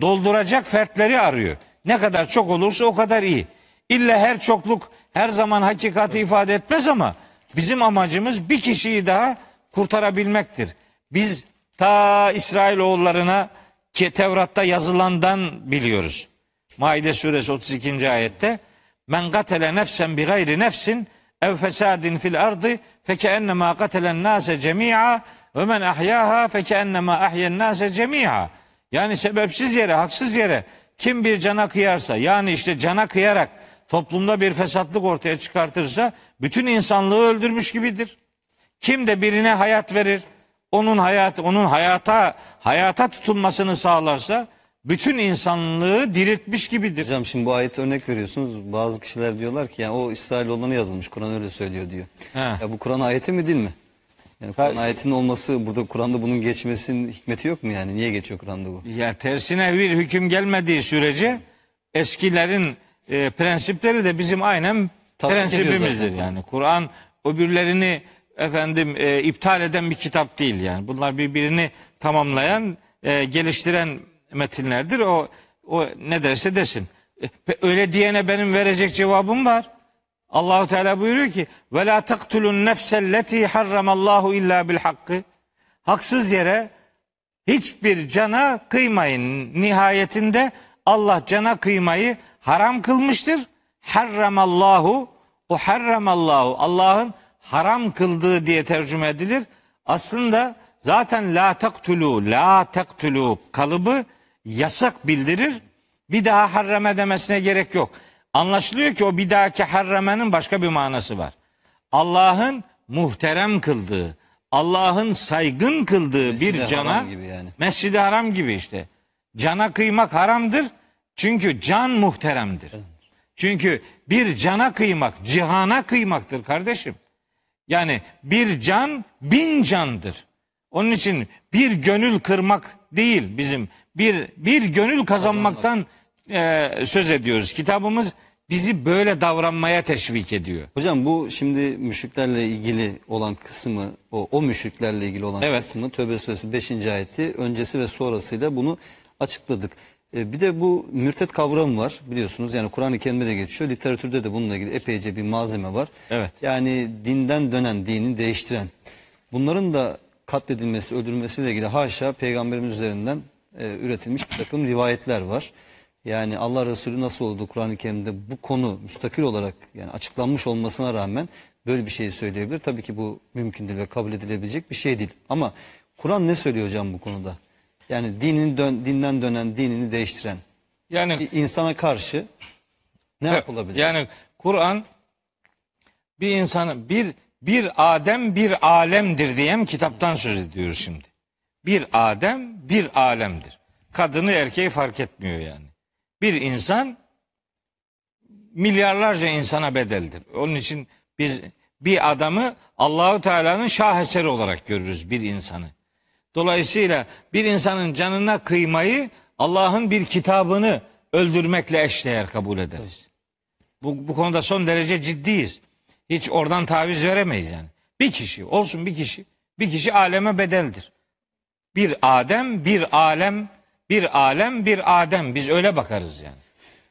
dolduracak fertleri arıyor. Ne kadar çok olursa o kadar iyi. İlla her çokluk her zaman hakikati ifade etmez ama bizim amacımız bir kişiyi daha kurtarabilmektir. Biz ta İsrailoğullarına ki Tevrat'ta yazılandan biliyoruz. Maide suresi 32. ayette Men katele nefsen bi gayri nefsin ev fesadin fil ardı fekennema katelen nase cemi'a ve men ahyaha fekennema ahyen nase cemi'a. Yani sebepsiz yere, haksız yere kim bir cana kıyarsa yani işte cana kıyarak toplumda bir fesatlık ortaya çıkartırsa bütün insanlığı öldürmüş gibidir. Kim de birine hayat verir, onun hayat onun hayata hayata tutunmasını sağlarsa bütün insanlığı diriltmiş gibidir. Hocam şimdi bu ayet örnek veriyorsunuz. Bazı kişiler diyorlar ki yani o İsrailoğullarına yazılmış. Kur'an öyle söylüyor diyor. He. Ya bu Kur'an ayeti mi değil mi? Yani Kur'an ayetinin olması burada Kur'an'da bunun geçmesinin hikmeti yok mu yani? Niye geçiyor Kur'an'da bu? Ya tersine bir hüküm gelmediği sürece eskilerin e, prensipleri de bizim aynen Tasdik prensibimizdir zaten. yani. Kur'an öbürlerini efendim e, iptal eden bir kitap değil yani. Bunlar birbirini tamamlayan, e, geliştiren metinlerdir. O o ne derse desin. E, öyle diyene benim verecek cevabım var. Allahu Teala buyuruyor ki: "Ve la taktulun nefselleti harramallahu illa bil hakkı." Haksız yere hiçbir cana kıymayın. Nihayetinde Allah cana kıymayı haram kılmıştır. Harramallahu o harramallahu Allah'ın haram kıldığı diye tercüme edilir. Aslında zaten la taktulu la taktulu kalıbı yasak bildirir. Bir daha harrame demesine gerek yok. Anlaşılıyor ki o bir dahaki harramenin başka bir manası var. Allah'ın muhterem kıldığı, Allah'ın saygın kıldığı Mescid-i bir cana Haram gibi yani. Mescid-i Haram gibi işte. Cana kıymak haramdır. Çünkü can muhteremdir. Çünkü bir cana kıymak cihana kıymaktır kardeşim. Yani bir can bin candır. Onun için bir gönül kırmak değil bizim bir bir gönül kazanmaktan e, söz ediyoruz. Kitabımız bizi böyle davranmaya teşvik ediyor. Hocam bu şimdi müşriklerle ilgili olan kısmı, o, o müşriklerle ilgili olan Evet. kısmı Tövbe Suresi 5. ayeti öncesi ve sonrasıyla bunu açıkladık. E, bir de bu mürtet kavramı var biliyorsunuz yani Kur'an-ı Kerim'de de geçiyor. Literatürde de bununla ilgili epeyce bir malzeme var. Evet. Yani dinden dönen, dini değiştiren. Bunların da katledilmesi, öldürülmesiyle ilgili haşa peygamberimiz üzerinden e, üretilmiş bir takım rivayetler var. Yani Allah Resulü nasıl oldu Kur'an-ı Kerim'de bu konu müstakil olarak yani açıklanmış olmasına rağmen böyle bir şey söyleyebilir. Tabii ki bu mümkün değil ve kabul edilebilecek bir şey değil. Ama Kur'an ne söylüyor hocam bu konuda? Yani dinin dön, dinden dönen, dinini değiştiren Yani bir insana karşı ne Evet, yapılabilir? Yani Kur'an bir insanı bir Bir Adem bir alemdir diyen kitaptan söz ediyoruz şimdi. Bir Adem bir alemdir. Kadını erkeği fark etmiyor yani. Bir insan milyarlarca insana bedeldir. Onun için biz bir adamı Allahu Teala'nın şaheseri olarak görürüz bir insanı. Dolayısıyla bir insanın canına kıymayı Allah'ın bir kitabını öldürmekle eşdeğer kabul ederiz. Bu, bu konuda son derece ciddiyiz. Hiç oradan taviz veremeyiz yani. Bir kişi olsun bir kişi. Bir kişi aleme bedeldir. Bir Adem, bir alem, bir alem, bir Adem. Biz öyle bakarız yani.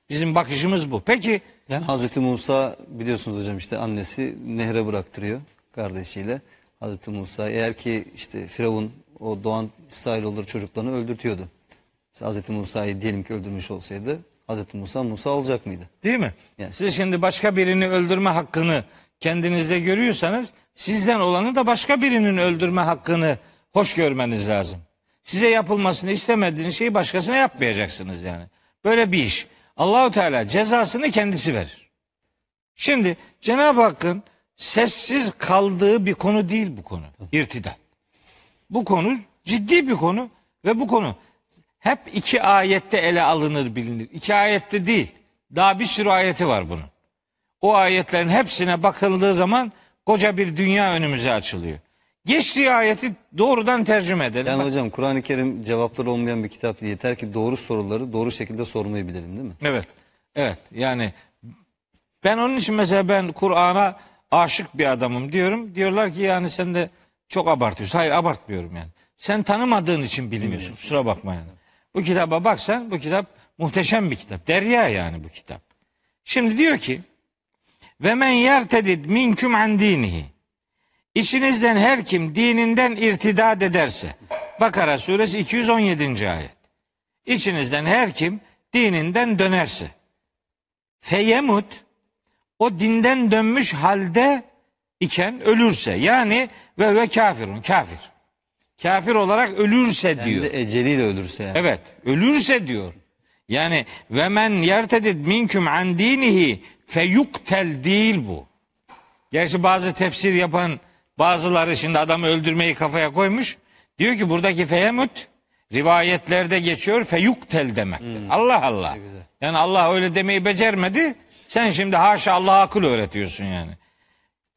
Bizim bakışımız bu. Peki Yani Hazreti Musa biliyorsunuz hocam işte annesi nehre bıraktırıyor kardeşiyle. Hazreti Musa eğer ki işte Firavun o doğan İsrailoğulları çocuklarını öldürtüyordu. Mesela Hazreti Musa'yı diyelim ki öldürmüş olsaydı Hazreti Musa Musa olacak mıydı? Değil mi? Yani. Siz şimdi başka birini öldürme hakkını kendinizde görüyorsanız sizden olanı da başka birinin öldürme hakkını hoş görmeniz lazım. Size yapılmasını istemediğiniz şeyi başkasına yapmayacaksınız yani. Böyle bir iş. Allahu Teala cezasını kendisi verir. Şimdi Cenab-ı Hakk'ın sessiz kaldığı bir konu değil bu konu. İrtidat. Bu konu ciddi bir konu ve bu konu hep iki ayette ele alınır bilinir. İki ayette değil. Daha bir sürü ayeti var bunun. O ayetlerin hepsine bakıldığı zaman koca bir dünya önümüze açılıyor. Geçtiği ayeti doğrudan tercüme edelim. Yani Bak- hocam Kur'an-ı Kerim cevapları olmayan bir kitap değil. Yeter ki doğru soruları doğru şekilde sormayı bilelim değil mi? Evet. Evet. Yani ben onun için mesela ben Kur'an'a aşık bir adamım diyorum. Diyorlar ki yani sen de çok abartıyorsun. Hayır abartmıyorum yani. Sen tanımadığın için bilmiyorsun. Kusura bakma yani. Bu kitaba baksan bu kitap muhteşem bir kitap. Derya yani bu kitap. Şimdi diyor ki ve men yertedid minküm an dinihi. İçinizden her kim dininden irtidad ederse. Bakara suresi 217. ayet. İçinizden her kim dininden dönerse. Feyemut o dinden dönmüş halde iken ölürse yani ve ve kafirun kafir. Kafir olarak ölürse diyor. eceliyle ölürse yani. Evet, ölürse diyor. Yani ve men yertedid minküm an dinihi feyuktel değil bu. Gerçi bazı tefsir yapan bazıları şimdi adamı öldürmeyi kafaya koymuş. Diyor ki buradaki feyemut rivayetlerde geçiyor feyuktel demektir. Allah Allah. güzel. Yani Allah öyle demeyi becermedi. Sen şimdi haşa Allah'a akıl öğretiyorsun yani.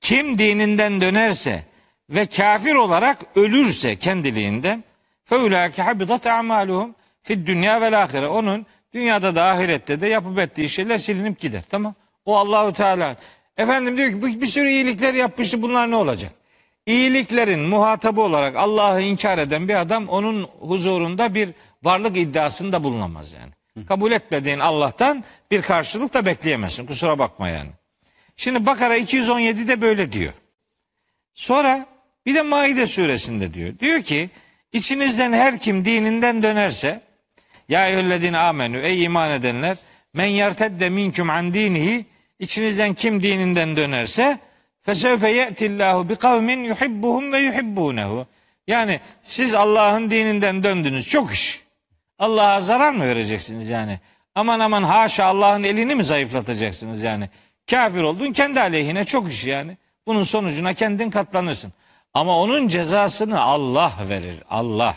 Kim dininden dönerse ve kafir olarak ölürse kendiliğinden feulâke habidat a'maluhum fid dünya vel ahire. Onun dünyada da ahirette de yapıp ettiği şeyler silinip gider. Tamam. O Allahu Teala. Efendim diyor ki "Bu- bir sürü iyilikler yapmıştı bunlar ne olacak? İyiliklerin muhatabı olarak Allah'ı inkar eden bir adam onun huzurunda bir varlık iddiasında bulunamaz yani. Kabul etmediğin Allah'tan bir karşılık da bekleyemezsin. Kusura bakma yani. Şimdi Bakara 217'de böyle diyor. Sonra bir de Maide suresinde diyor. Diyor ki içinizden her kim dininden dönerse ya eyyühellezine amenü ey iman edenler men yertedde minküm an dinihi içinizden kim dininden dönerse fesevfe ye'tillahu bi kavmin yuhibbuhum ve yuhibbunehu. Yani siz Allah'ın dininden döndünüz çok iş. Allah'a zarar mı vereceksiniz yani? Aman aman haşa Allah'ın elini mi zayıflatacaksınız yani? Kafir oldun kendi aleyhine çok iş yani. Bunun sonucuna kendin katlanırsın. Ama onun cezasını Allah verir. Allah.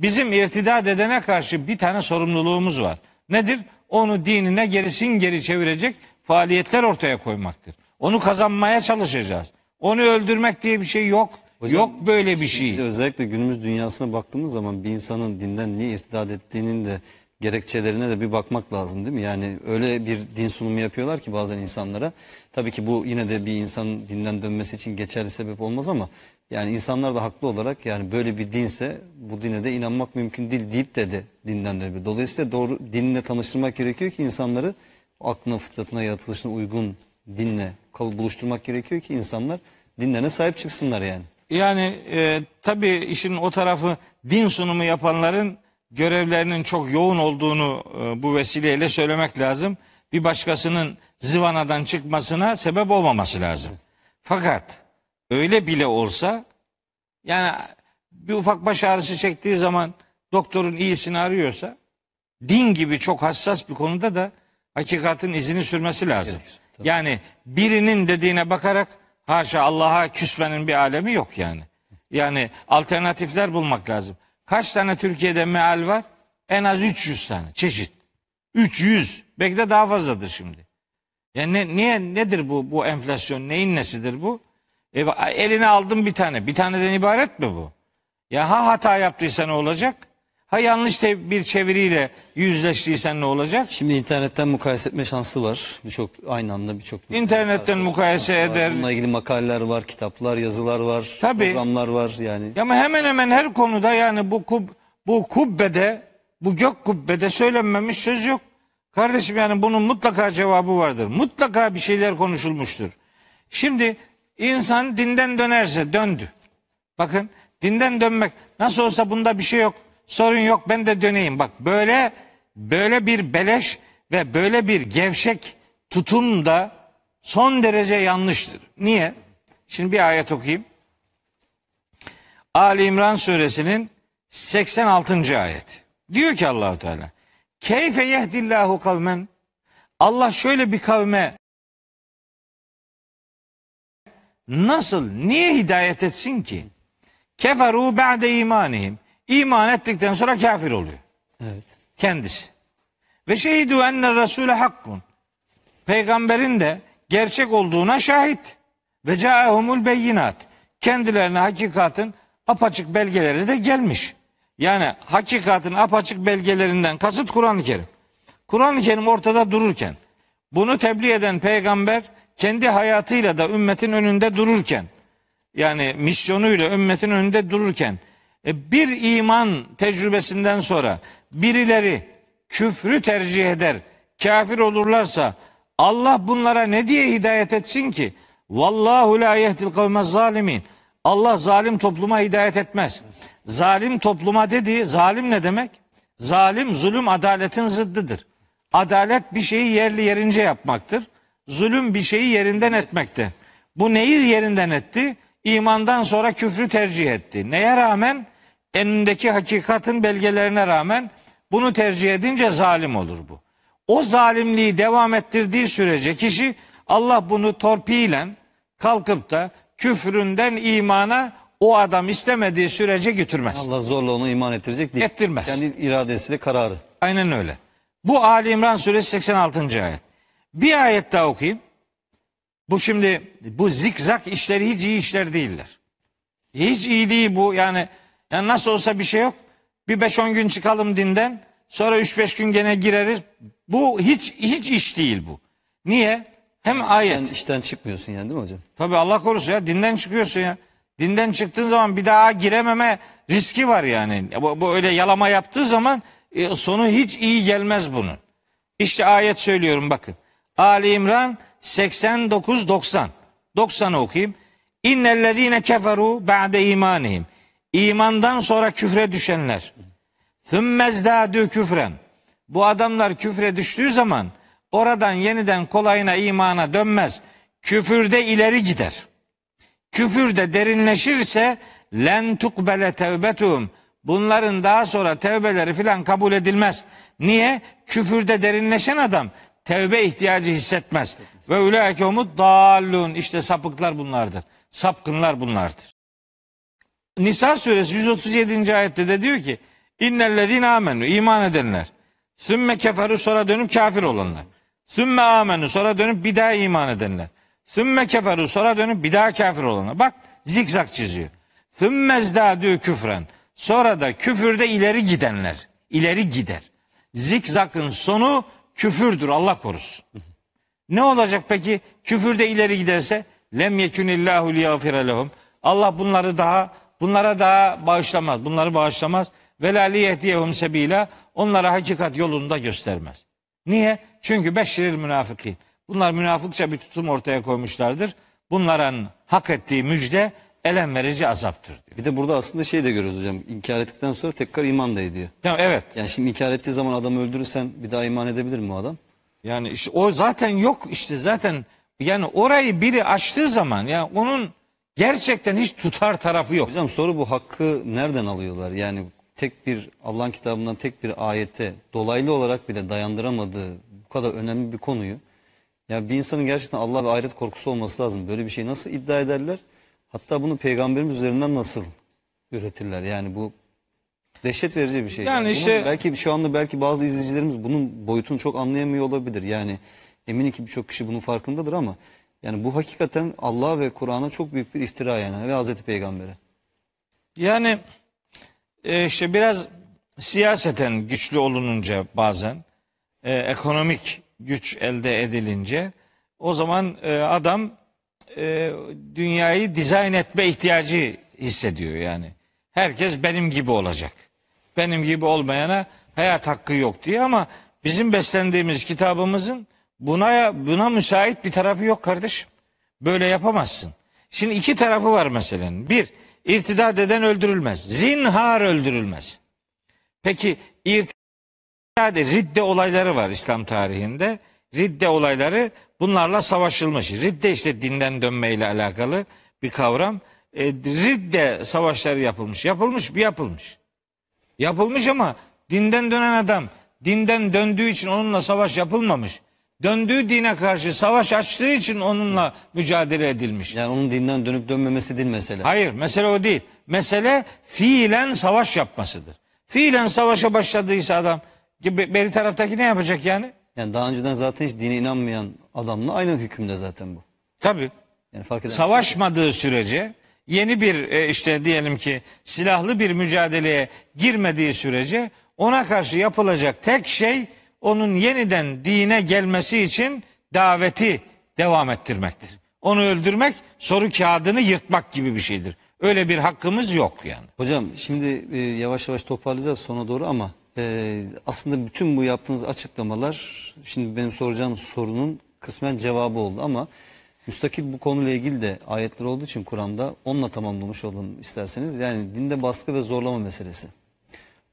Bizim irtidat edene karşı bir tane sorumluluğumuz var. Nedir? Onu dinine gerisin geri çevirecek faaliyetler ortaya koymaktır. Onu kazanmaya çalışacağız. Onu öldürmek diye bir şey yok. Hocam, yok böyle bir şey. özellikle günümüz dünyasına baktığımız zaman bir insanın dinden niye irtidat ettiğinin de gerekçelerine de bir bakmak lazım değil mi? Yani öyle bir din sunumu yapıyorlar ki bazen insanlara. Tabii ki bu yine de bir insanın dinden dönmesi için geçerli sebep olmaz ama yani insanlar da haklı olarak yani böyle bir dinse bu dine de inanmak mümkün değil deyip de de dinden dönüyor. Dolayısıyla doğru dinle tanıştırmak gerekiyor ki insanları aklına, fıtratına, yaratılışına uygun dinle buluşturmak gerekiyor ki insanlar dinlerine sahip çıksınlar yani. Yani e, tabii işin o tarafı din sunumu yapanların görevlerinin çok yoğun olduğunu e, bu vesileyle söylemek lazım. Bir başkasının zıvanadan çıkmasına sebep olmaması lazım. Fakat öyle bile olsa yani bir ufak baş ağrısı çektiği zaman doktorun iyisini arıyorsa din gibi çok hassas bir konuda da hakikatin izini sürmesi lazım. Gerekir, Yani birinin dediğine bakarak Haşa Allah'a küsmenin bir alemi yok yani. Yani alternatifler bulmak lazım. Kaç tane Türkiye'de meal var? En az 300 tane çeşit. 300. Belki de daha fazladır şimdi. Yani ne, niye nedir bu bu enflasyon? Neyin nesidir bu? E, eline aldın bir tane. Bir taneden ibaret mi bu? Ya ha hata yaptıysa ne olacak? Ha yanlış te- bir çeviriyle yüzleştiysen ne olacak? Şimdi internetten mukayese etme şansı var. Birçok aynı anda birçok İnternetten mukayese şansı var. eder. Bununla ilgili makaleler var, kitaplar, yazılar var, Tabii. programlar var yani. Ya ama hemen hemen her konuda yani bu kub, bu kubbede, bu gök kubbede söylenmemiş söz yok. Kardeşim yani bunun mutlaka cevabı vardır. Mutlaka bir şeyler konuşulmuştur. Şimdi insan dinden dönerse döndü. Bakın dinden dönmek nasıl olsa bunda bir şey yok. Sorun yok ben de döneyim. Bak böyle böyle bir beleş ve böyle bir gevşek tutum da son derece yanlıştır. Niye? Şimdi bir ayet okuyayım. Ali İmran suresinin 86. ayet. Diyor ki Allahu Teala: "Keyfe yehdillahu kavmen" Allah şöyle bir kavme nasıl, niye hidayet etsin ki? Keferu ba'de imanihim. İman ettikten sonra kafir oluyor Evet. kendisi. Ve şehidu enne rasule hakkun. Peygamberin de gerçek olduğuna şahit. Ve caehumul beyinat. Kendilerine hakikatin apaçık belgeleri de gelmiş. Yani hakikatin apaçık belgelerinden kasıt Kur'an-ı Kerim. Kur'an-ı Kerim ortada dururken, bunu tebliğ eden peygamber kendi hayatıyla da ümmetin önünde dururken, yani misyonuyla ümmetin önünde dururken bir iman tecrübesinden sonra birileri küfrü tercih eder, kafir olurlarsa Allah bunlara ne diye hidayet etsin ki? Vallahu la yehdil kavme zalimin. Allah zalim topluma hidayet etmez. Zalim topluma dedi, zalim ne demek? Zalim, zulüm adaletin zıddıdır. Adalet bir şeyi yerli yerince yapmaktır. Zulüm bir şeyi yerinden etmektir. Bu neyi yerinden etti? İmandan sonra küfrü tercih etti. Neye rağmen? Elindeki hakikatin belgelerine rağmen bunu tercih edince zalim olur bu. O zalimliği devam ettirdiği sürece kişi Allah bunu torpiyle kalkıp da küfründen imana o adam istemediği sürece götürmez. Allah zorla onu iman ettirecek değil. Ettirmez. Kendi iradesiyle kararı. Aynen öyle. Bu Ali İmran suresi 86. ayet. Bir ayet daha okuyayım. Bu şimdi bu zikzak işleri hiç iyi işler değiller. Hiç iyi değil bu yani, yani nasıl olsa bir şey yok. Bir 5-10 gün çıkalım dinden sonra 3-5 gün gene gireriz. Bu hiç hiç iş değil bu. Niye? Hem ayet. Sen işten çıkmıyorsun yani değil mi hocam? Tabi Allah korusun ya dinden çıkıyorsun ya. Dinden çıktığın zaman bir daha girememe riski var yani. Ya Bu, bu öyle yalama yaptığı zaman e, sonu hiç iyi gelmez bunun. İşte ayet söylüyorum bakın. Ali İmran 89 90. 90'ı okuyayım. İnnellezine keferu ba'de imanihim. İmandan sonra küfre düşenler. Thummezdâdü küfren. Bu adamlar küfre düştüğü zaman oradan yeniden kolayına imana dönmez. Küfürde ileri gider. Küfürde derinleşirse len tukbele tevbetum. Bunların daha sonra tevbeleri filan kabul edilmez. Niye? Küfürde derinleşen adam tevbe ihtiyacı hissetmez. Ve ulaike umut dallun. İşte sapıklar bunlardır. Sapkınlar bunlardır. Nisa suresi 137. ayette de diyor ki İnnellezine amenu iman edenler. Sümme keferu sonra dönüp kafir olanlar. Sümme amenu sonra dönüp bir daha iman edenler. Sümme keferu sonra dönüp bir daha kafir olanlar. Bak zikzak çiziyor. Sümme zdadü küfren. Sonra da küfürde ileri gidenler. İleri gider. Zikzakın sonu küfürdür Allah korusun. Ne olacak peki? Küfürde ileri giderse lem yekunillahu liyagfire lehum. Allah bunları daha bunlara daha bağışlamaz. Bunları bağışlamaz. Ve la liyehdiyehum sebila. Onlara hakikat yolunda göstermez. Niye? Çünkü beşiril münafıkin. Bunlar münafıkça bir tutum ortaya koymuşlardır. Bunların hak ettiği müjde elem verici azaptır diyor. Bir de burada aslında şey de görüyoruz hocam. İnkar ettikten sonra tekrar iman da ediyor. Tamam, evet. Yani şimdi inkar ettiği zaman adamı öldürürsen bir daha iman edebilir mi o adam? Yani işte o zaten yok işte zaten yani orayı biri açtığı zaman yani onun gerçekten hiç tutar tarafı yok. Hocam soru bu hakkı nereden alıyorlar? Yani tek bir Allah'ın kitabından tek bir ayete dolaylı olarak bile dayandıramadığı bu kadar önemli bir konuyu Ya bir insanın gerçekten Allah ve ahiret korkusu olması lazım. Böyle bir şey nasıl iddia ederler? Hatta bunu peygamberimiz üzerinden nasıl üretirler? Yani bu dehşet verici bir şey. Yani Bunun işte- belki şu anda belki bazı izleyicilerimiz bunun boyutunu çok anlayamıyor olabilir. Yani eminim ki birçok kişi bunun farkındadır ama yani bu hakikaten Allah ve Kur'an'a çok büyük bir iftira yani ve Hazreti Peygamber'e. Yani e, işte biraz siyaseten güçlü olununca bazen e, ekonomik güç elde edilince o zaman e, adam e, dünyayı dizayn etme ihtiyacı hissediyor yani. Herkes benim gibi olacak. Benim gibi olmayana hayat hakkı yok diye ama bizim beslendiğimiz kitabımızın buna buna müsait bir tarafı yok kardeşim. Böyle yapamazsın. Şimdi iki tarafı var meselenin. Bir, irtidat eden öldürülmez. Zinhar öldürülmez. Peki irtidat ridde olayları var İslam tarihinde. Ridde olayları bunlarla savaşılmış. Ridde işte dinden dönmeyle alakalı bir kavram. E, ridde savaşları yapılmış. Yapılmış bir yapılmış. Yapılmış ama dinden dönen adam dinden döndüğü için onunla savaş yapılmamış. Döndüğü dine karşı savaş açtığı için onunla mücadele edilmiş. Yani onun dinden dönüp dönmemesi değil mesele. Hayır mesele o değil. Mesele fiilen savaş yapmasıdır. Fiilen savaşa başladıysa adam be- beri taraftaki ne yapacak yani? Yani daha önceden zaten hiç dine inanmayan adamla aynı hükümde zaten bu. Tabii. Yani fark eden Savaşmadığı sürece yeni bir e, işte diyelim ki silahlı bir mücadeleye girmediği sürece ona karşı yapılacak tek şey onun yeniden dine gelmesi için daveti devam ettirmektir. Onu öldürmek soru kağıdını yırtmak gibi bir şeydir. Öyle bir hakkımız yok yani. Hocam şimdi e, yavaş yavaş toparlayacağız sona doğru ama e, aslında bütün bu yaptığınız açıklamalar şimdi benim soracağım sorunun kısmen cevabı oldu ama müstakil bu konuyla ilgili de ayetler olduğu için Kur'an'da onunla tamamlamış olalım isterseniz. Yani dinde baskı ve zorlama meselesi.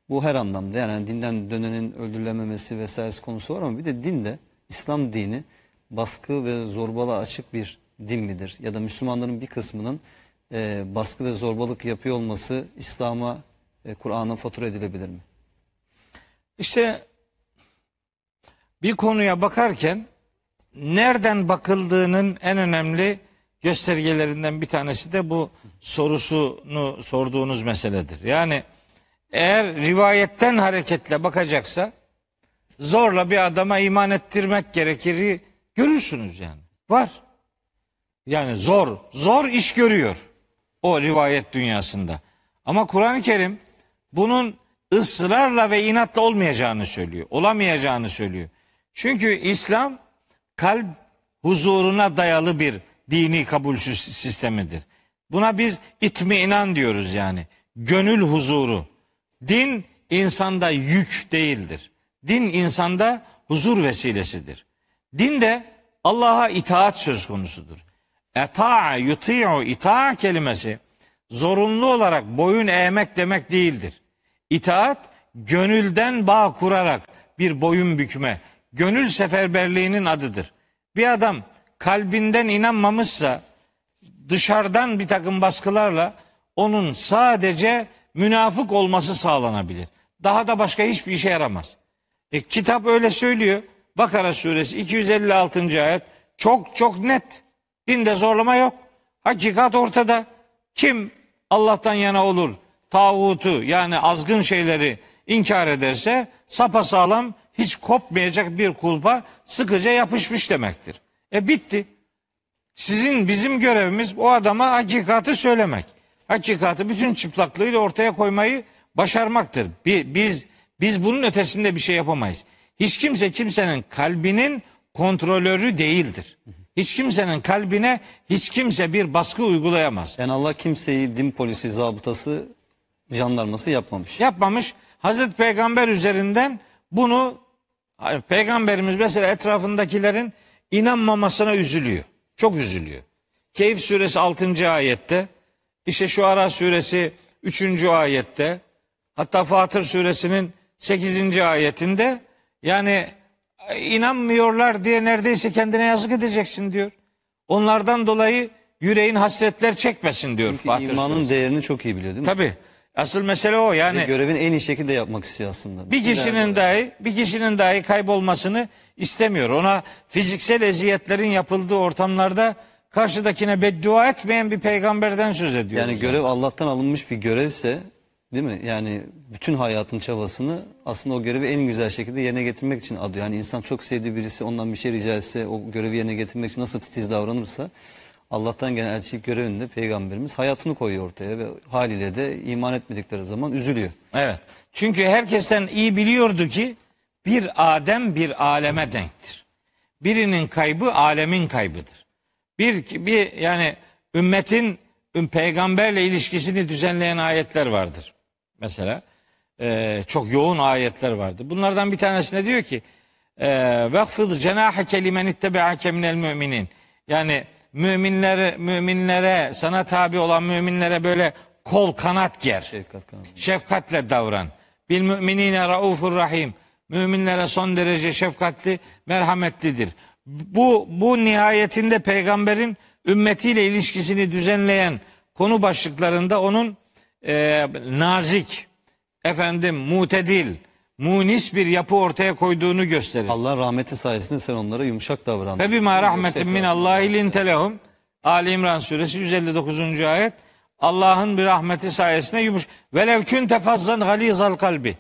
Bu her anlamda yani dinden dönenin öldürülememesi vesairesi konusu var ama bir de dinde İslam dini baskı ve zorbalığa açık bir din midir? Ya da Müslümanların bir kısmının e, baskı ve zorbalık yapıyor olması İslam'a, e, Kur'an'a fatura edilebilir mi? İşte bir konuya bakarken nereden bakıldığının en önemli göstergelerinden bir tanesi de bu sorusunu sorduğunuz meseledir. Yani eğer rivayetten hareketle bakacaksa zorla bir adama iman ettirmek gerekir görürsünüz yani. Var. Yani zor, zor iş görüyor o rivayet dünyasında. Ama Kur'an-ı Kerim bunun ısrarla ve inatla olmayacağını söylüyor. Olamayacağını söylüyor. Çünkü İslam kalp huzuruna dayalı bir dini kabul sistemidir. Buna biz itmiinan diyoruz yani. Gönül huzuru. Din insanda yük değildir. Din insanda huzur vesilesidir. Din de Allah'a itaat söz konusudur. Eta'a yuti'u ita'a kelimesi zorunlu olarak boyun eğmek demek değildir. İtaat gönülden bağ kurarak bir boyun bükme, gönül seferberliğinin adıdır. Bir adam kalbinden inanmamışsa dışarıdan bir takım baskılarla onun sadece münafık olması sağlanabilir. Daha da başka hiçbir işe yaramaz. E, kitap öyle söylüyor. Bakara suresi 256. ayet çok çok net. Dinde zorlama yok. Hakikat ortada. Kim Allah'tan yana olur, tağutu yani azgın şeyleri inkar ederse sapasağlam hiç kopmayacak bir kulpa sıkıca yapışmış demektir. E bitti. Sizin bizim görevimiz o adama hakikati söylemek. Hakikati bütün çıplaklığıyla ortaya koymayı başarmaktır. Bi- Biz biz bunun ötesinde bir şey yapamayız. Hiç kimse kimsenin kalbinin kontrolörü değildir. Hiç kimsenin kalbine hiç kimse bir baskı uygulayamaz. Yani Allah kimseyi din polisi, zabıtası, jandarması yapmamış. Yapmamış. Hazreti Peygamber üzerinden bunu Peygamberimiz mesela etrafındakilerin inanmamasına üzülüyor. Çok üzülüyor. Keyif suresi 6. ayette, işte şu Ara suresi 3. ayette, hatta Fatır suresinin 8. ayetinde yani inanmıyorlar diye neredeyse kendine yazık edeceksin diyor. Onlardan dolayı yüreğin hasretler çekmesin diyor Çünkü Fatır imanın suresi. değerini çok iyi biliyor değil mi? Tabi. Asıl mesele o. Yani Ve görevini en iyi şekilde yapmak istiyor aslında. bir kişinin dahi bir kişinin dahi kaybolmasını istemiyor. Ona fiziksel eziyetlerin yapıldığı ortamlarda karşıdakine beddua etmeyen bir peygamberden söz ediyoruz. Yani görev Allah'tan alınmış bir görevse değil mi? Yani bütün hayatın çabasını aslında o görevi en güzel şekilde yerine getirmek için adıyor. Yani insan çok sevdiği birisi ondan bir şey rica etse o görevi yerine getirmek için nasıl titiz davranırsa Allah'tan gelen elçilik görevinde peygamberimiz hayatını koyuyor ortaya ve haliyle de iman etmedikleri zaman üzülüyor. Evet. Çünkü herkesten iyi biliyordu ki bir Adem bir aleme denktir. Birinin kaybı alemin kaybıdır. Bir, bir yani ümmetin üm- peygamberle ilişkisini düzenleyen ayetler vardır. Mesela e, çok yoğun ayetler vardır. Bunlardan bir tanesinde diyor ki vekfid cenaheke limen ittebe'ake minel müminin. Yani müminlere müminlere sana tabi olan müminlere böyle kol kanat ger Şefkat kanalı. şefkatle davran. Bil müminine raufur rahim. Müminlere son derece şefkatli, merhametlidir. Bu bu nihayetinde peygamberin ümmetiyle ilişkisini düzenleyen konu başlıklarında onun e, nazik, efendim mutedil, munis bir yapı ortaya koyduğunu gösterir. Allah rahmeti sayesinde sen onlara yumuşak davran. Fe bima rahmetin min Allahi lintelehum. Ali İmran suresi 159. ayet. Allah'ın bir rahmeti sayesinde yumuş. Velev künte fazzan galizal kalbi.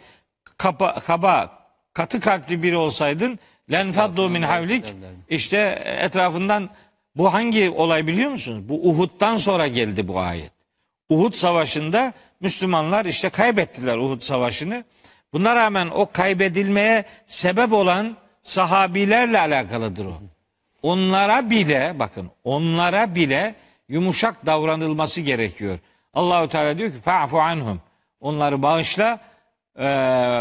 Kaba, kaba, katı kalpli biri olsaydın len faddu min havlik. İşte etrafından bu hangi olay biliyor musunuz? Bu Uhud'dan sonra geldi bu ayet. Uhud Savaşı'nda Müslümanlar işte kaybettiler Uhud Savaşı'nı. Buna rağmen o kaybedilmeye sebep olan sahabilerle alakalıdır o. Onlara bile bakın onlara bile yumuşak davranılması gerekiyor. Allahu Teala diyor ki fa'fu anhum. Onları bağışla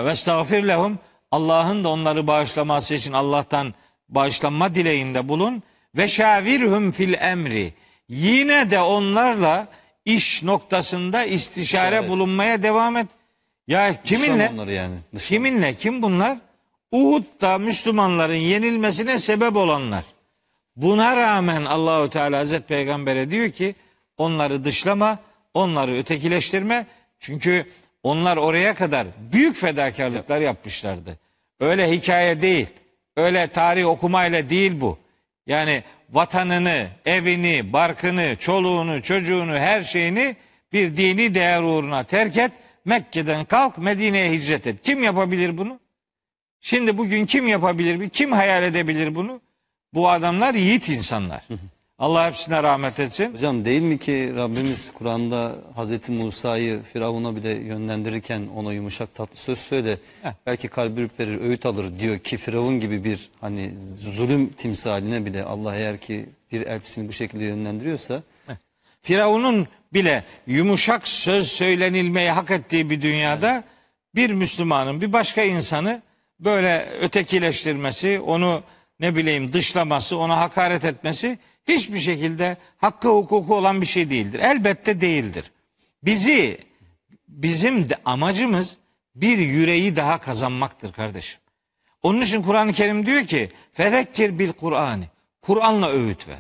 ve estağfir lehum. Allah'ın da onları bağışlaması için Allah'tan bağışlanma dileğinde bulun ve şavirhum fil emri. Yine de onlarla iş noktasında istişare bulunmaya devam et. Ya kiminle? Onları yani. Kiminle? Kim bunlar? Uhud'da Müslümanların yenilmesine sebep olanlar. Buna rağmen Allahu Teala Hazreti Peygamber'e diyor ki onları dışlama, onları ötekileştirme. Çünkü onlar oraya kadar büyük fedakarlıklar yapmışlardı. Öyle hikaye değil. Öyle tarih okumayla değil bu. Yani vatanını, evini, barkını, çoluğunu, çocuğunu, her şeyini bir dini değer uğruna terk et. Mekke'den kalk Medine'ye hicret et. Kim yapabilir bunu? Şimdi bugün kim yapabilir? bir- Kim hayal edebilir bunu? Bu adamlar yiğit insanlar. Allah hepsine rahmet etsin. Hocam değil mi ki Rabbimiz Kur'an'da Hazreti Musa'yı Firavun'a bile yönlendirirken ona yumuşak tatlı söz söyle. Belki kalbi ürperir, öğüt alır diyor ki Firavun gibi bir hani zulüm timsaline bile Allah eğer ki bir elçisini bu şekilde yönlendiriyorsa Firavun'un bile yumuşak söz söylenilmeyi hak ettiği bir dünyada bir Müslümanın bir başka insanı böyle ötekileştirmesi, onu ne bileyim dışlaması, ona hakaret etmesi hiçbir şekilde hakkı hukuku olan bir şey değildir. Elbette değildir. Bizi bizim de amacımız bir yüreği daha kazanmaktır kardeşim. Onun için Kur'an-ı Kerim diyor ki fezekkir bil Kur'an'ı. Kur'an'la öğüt ver.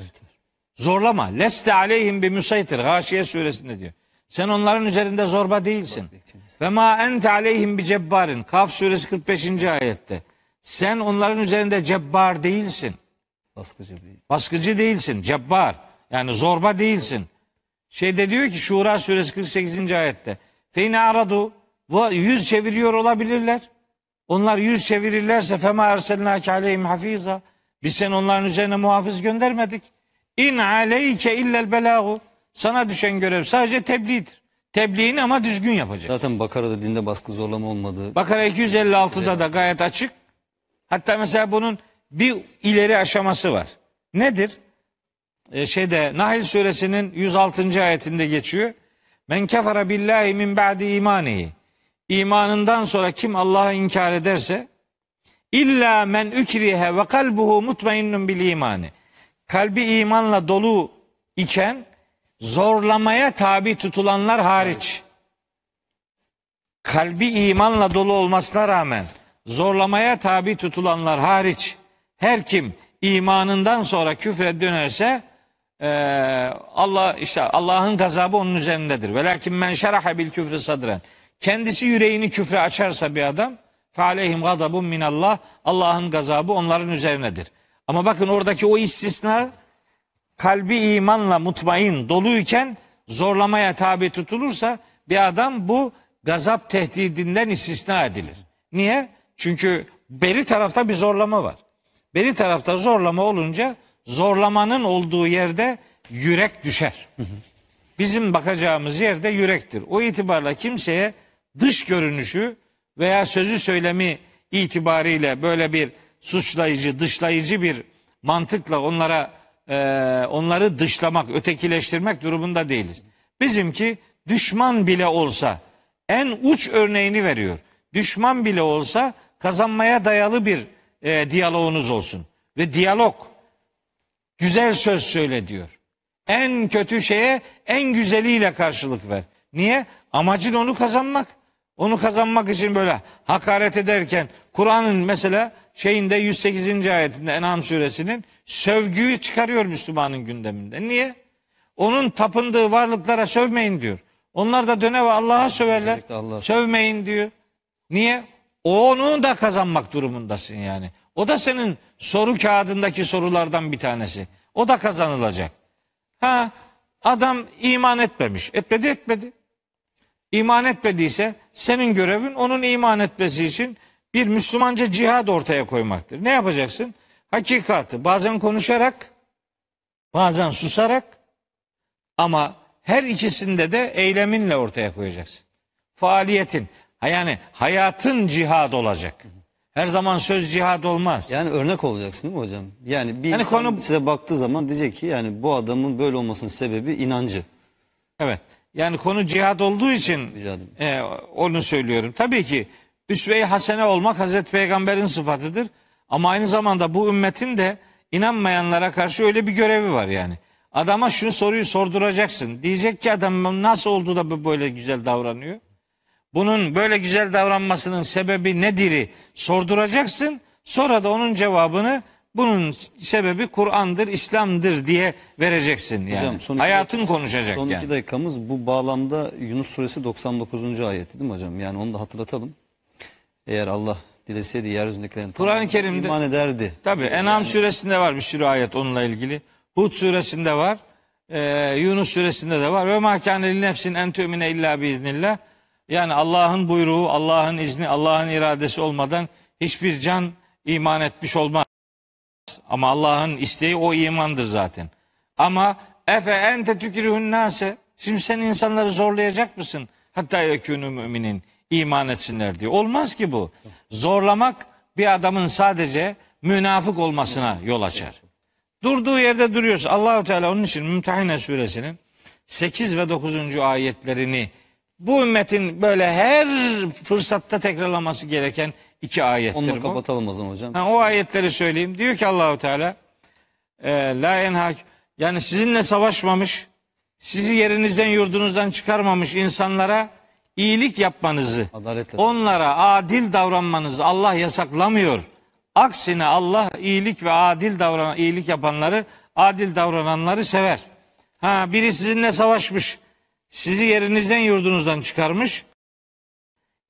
Zorlama. Leste aleyhim bi musaytir. Gâşiye suresinde diyor. Sen onların üzerinde zorba değilsin. Ve ma ente aleyhim bi cebbarin. Kaf suresi 45. ayette. Sen onların üzerinde cebbar değilsin. baskıcı bir Baskıcı değilsin. Cebbar. Yani zorba değilsin. Şeyde diyor ki Şura suresi 48. ayette. Feyne aradu. Yüz çeviriyor olabilirler. Onlar yüz çevirirlerse fema erselnâke aleyhim hafiza. Biz sen onların üzerine muhafız göndermedik. İn aleyke illel belâhu. Sana düşen görev sadece tebliğdir. Tebliğini ama düzgün yapacak. Zaten Bakara'da dinde baskı zorlama olmadığı Bakara 256'da da gayet açık. Hatta mesela bunun bir ileri aşaması var. Nedir? Ee, şeyde Nahl suresinin 106. ayetinde geçiyor. Men kefara billahi min ba'di imanihi. İmanından sonra kim Allah'ı inkar ederse illa men ukrihe ve kalbuhu mutmainnun bil imani. Kalbi imanla dolu iken zorlamaya tabi tutulanlar hariç kalbi imanla dolu olmasına rağmen zorlamaya tabi tutulanlar hariç her kim imanından sonra küfre dönerse e, Allah işte Allah'ın gazabı onun üzerindedir. Velakin men şeraha bil küfrü sadren. Kendisi yüreğini küfre açarsa bir adam fe aleyhim gazabun minallah. Allah'ın gazabı onların üzerinedir. Ama bakın oradaki o istisna kalbi imanla mutmain doluyken zorlamaya tabi tutulursa bir adam bu gazap tehdidinden istisna edilir. Niye? Çünkü beri tarafta bir zorlama var. Beri tarafta zorlama olunca zorlamanın olduğu yerde yürek düşer. Bizim bakacağımız yerde yürektir. O itibarla kimseye dış görünüşü veya sözü söylemi itibariyle böyle bir suçlayıcı, dışlayıcı bir mantıkla onlara e, onları dışlamak, ötekileştirmek durumunda değiliz. Bizimki düşman bile olsa en uç örneğini veriyor. Düşman bile olsa kazanmaya dayalı bir e, diyaloğunuz olsun. Ve diyalog güzel söz söyle diyor. En kötü şeye en güzeliyle karşılık ver. Niye? Amacın onu kazanmak. Onu kazanmak için böyle hakaret ederken Kur'an'ın mesela şeyinde 108. ayetinde En'am suresinin sövgüyü çıkarıyor Müslümanın gündeminde. Niye? Onun tapındığı varlıklara sövmeyin diyor. Onlar da döne ve Allah'a söverler. Allah'a Sövmeyin diyor. Niye? Onu da kazanmak durumundasın yani. O da senin soru kağıdındaki sorulardan bir tanesi. O da kazanılacak. Ha adam iman etmemiş. Etmedi etmedi. İman etmediyse senin görevin onun iman etmesi için bir Müslümanca cihad ortaya koymaktır. Ne yapacaksın? Hakikati bazen konuşarak, bazen susarak ama her ikisinde de eyleminle ortaya koyacaksın. Faaliyetin, yani hayatın cihad olacak. Her zaman söz cihad olmaz. Yani örnek olacaksın değil mi hocam? Yani bir Yani insan konu- size baktığı zaman diyecek ki yani bu adamın böyle olmasının sebebi inancı. Evet. Yani konu cihad olduğu için e, onu söylüyorum. Tabii ki üsve-i hasene olmak Hazreti Peygamber'in sıfatıdır. Ama aynı zamanda bu ümmetin de inanmayanlara karşı öyle bir görevi var yani. Adama şu soruyu sorduracaksın. Diyecek ki adam nasıl oldu da böyle güzel davranıyor? Bunun böyle güzel davranmasının sebebi nedir'i sorduracaksın. Sonra da onun cevabını bunun sebebi Kur'an'dır, İslam'dır diye vereceksin yani. Hocam, son iki- Hayatın konuşacak Son yani. iki dakikamız bu bağlamda Yunus suresi 99. ayeti değil mi hocam? Yani onu da hatırlatalım. Eğer Allah dileseydi yeryüzündekilerin Kur'an-ı Kerim'de- iman ederdi. Tabii En'am suresinde var bir sürü ayet onunla ilgili. Hud suresinde var. Ee, Yunus suresinde de var. Ve ma kâne nefsin en tü'mine illa biiznillah. Yani Allah'ın buyruğu, Allah'ın izni, Allah'ın iradesi olmadan hiçbir can iman etmiş olmaz. Ama Allah'ın isteği o imandır zaten. Ama efe ente tükürühün nase. Şimdi sen insanları zorlayacak mısın? Hatta yekûnü müminin iman etsinler diye. Olmaz ki bu. Zorlamak bir adamın sadece münafık olmasına yol açar. Durduğu yerde duruyorsa Allahu Teala onun için Mümtehine suresinin 8 ve 9. ayetlerini bu ümmetin böyle her fırsatta tekrarlaması gereken iki ayettir Onunla bu. kapatalım o zaman hocam. Ha, o ayetleri söyleyeyim. Diyor ki Allahu Teala e, la enhak yani sizinle savaşmamış, sizi yerinizden yurdunuzdan çıkarmamış insanlara iyilik yapmanızı, Adaletle. onlara adil davranmanızı Allah yasaklamıyor. Aksine Allah iyilik ve adil davran iyilik yapanları, adil davrananları sever. Ha biri sizinle savaşmış, sizi yerinizden yurdunuzdan çıkarmış,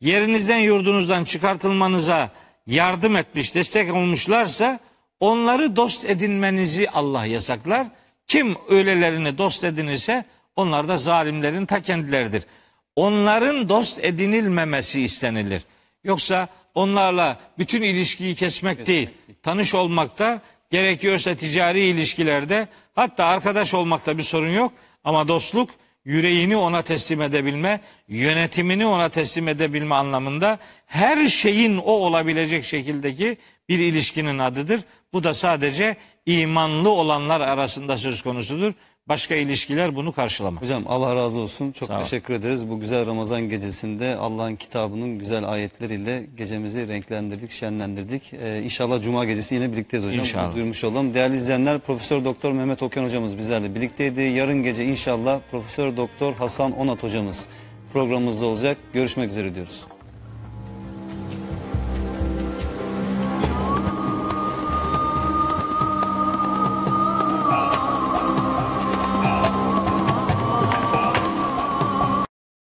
yerinizden yurdunuzdan çıkartılmanıza yardım etmiş, destek olmuşlarsa onları dost edinmenizi Allah yasaklar. Kim öylelerini dost edinirse onlar da zalimlerin ta kendileridir. Onların dost edinilmemesi istenilir. Yoksa onlarla bütün ilişkiyi kesmek değil, tanış olmakta, gerekiyorsa ticari ilişkilerde, hatta arkadaş olmakta bir sorun yok. Ama dostluk yüreğini ona teslim edebilme, yönetimini ona teslim edebilme anlamında her şeyin o olabilecek şekildeki bir ilişkinin adıdır. Bu da sadece imanlı olanlar arasında söz konusudur. Başka ilişkiler bunu karşılamaz. Hocam Allah razı olsun. Çok Sağ teşekkür ederiz. Bu güzel Ramazan gecesinde Allah'ın kitabının güzel ayetleriyle gecemizi renklendirdik, şenlendirdik. Ee, inşallah Cuma gecesi yine birlikteyiz hocam. İnşallah. Bunu duyurmuş olalım. Değerli izleyenler Profesör Doktor Mehmet Okyan hocamız bizlerle birlikteydi. Yarın gece inşallah Profesör Doktor Hasan Onat hocamız programımızda olacak. Görüşmek üzere diyoruz.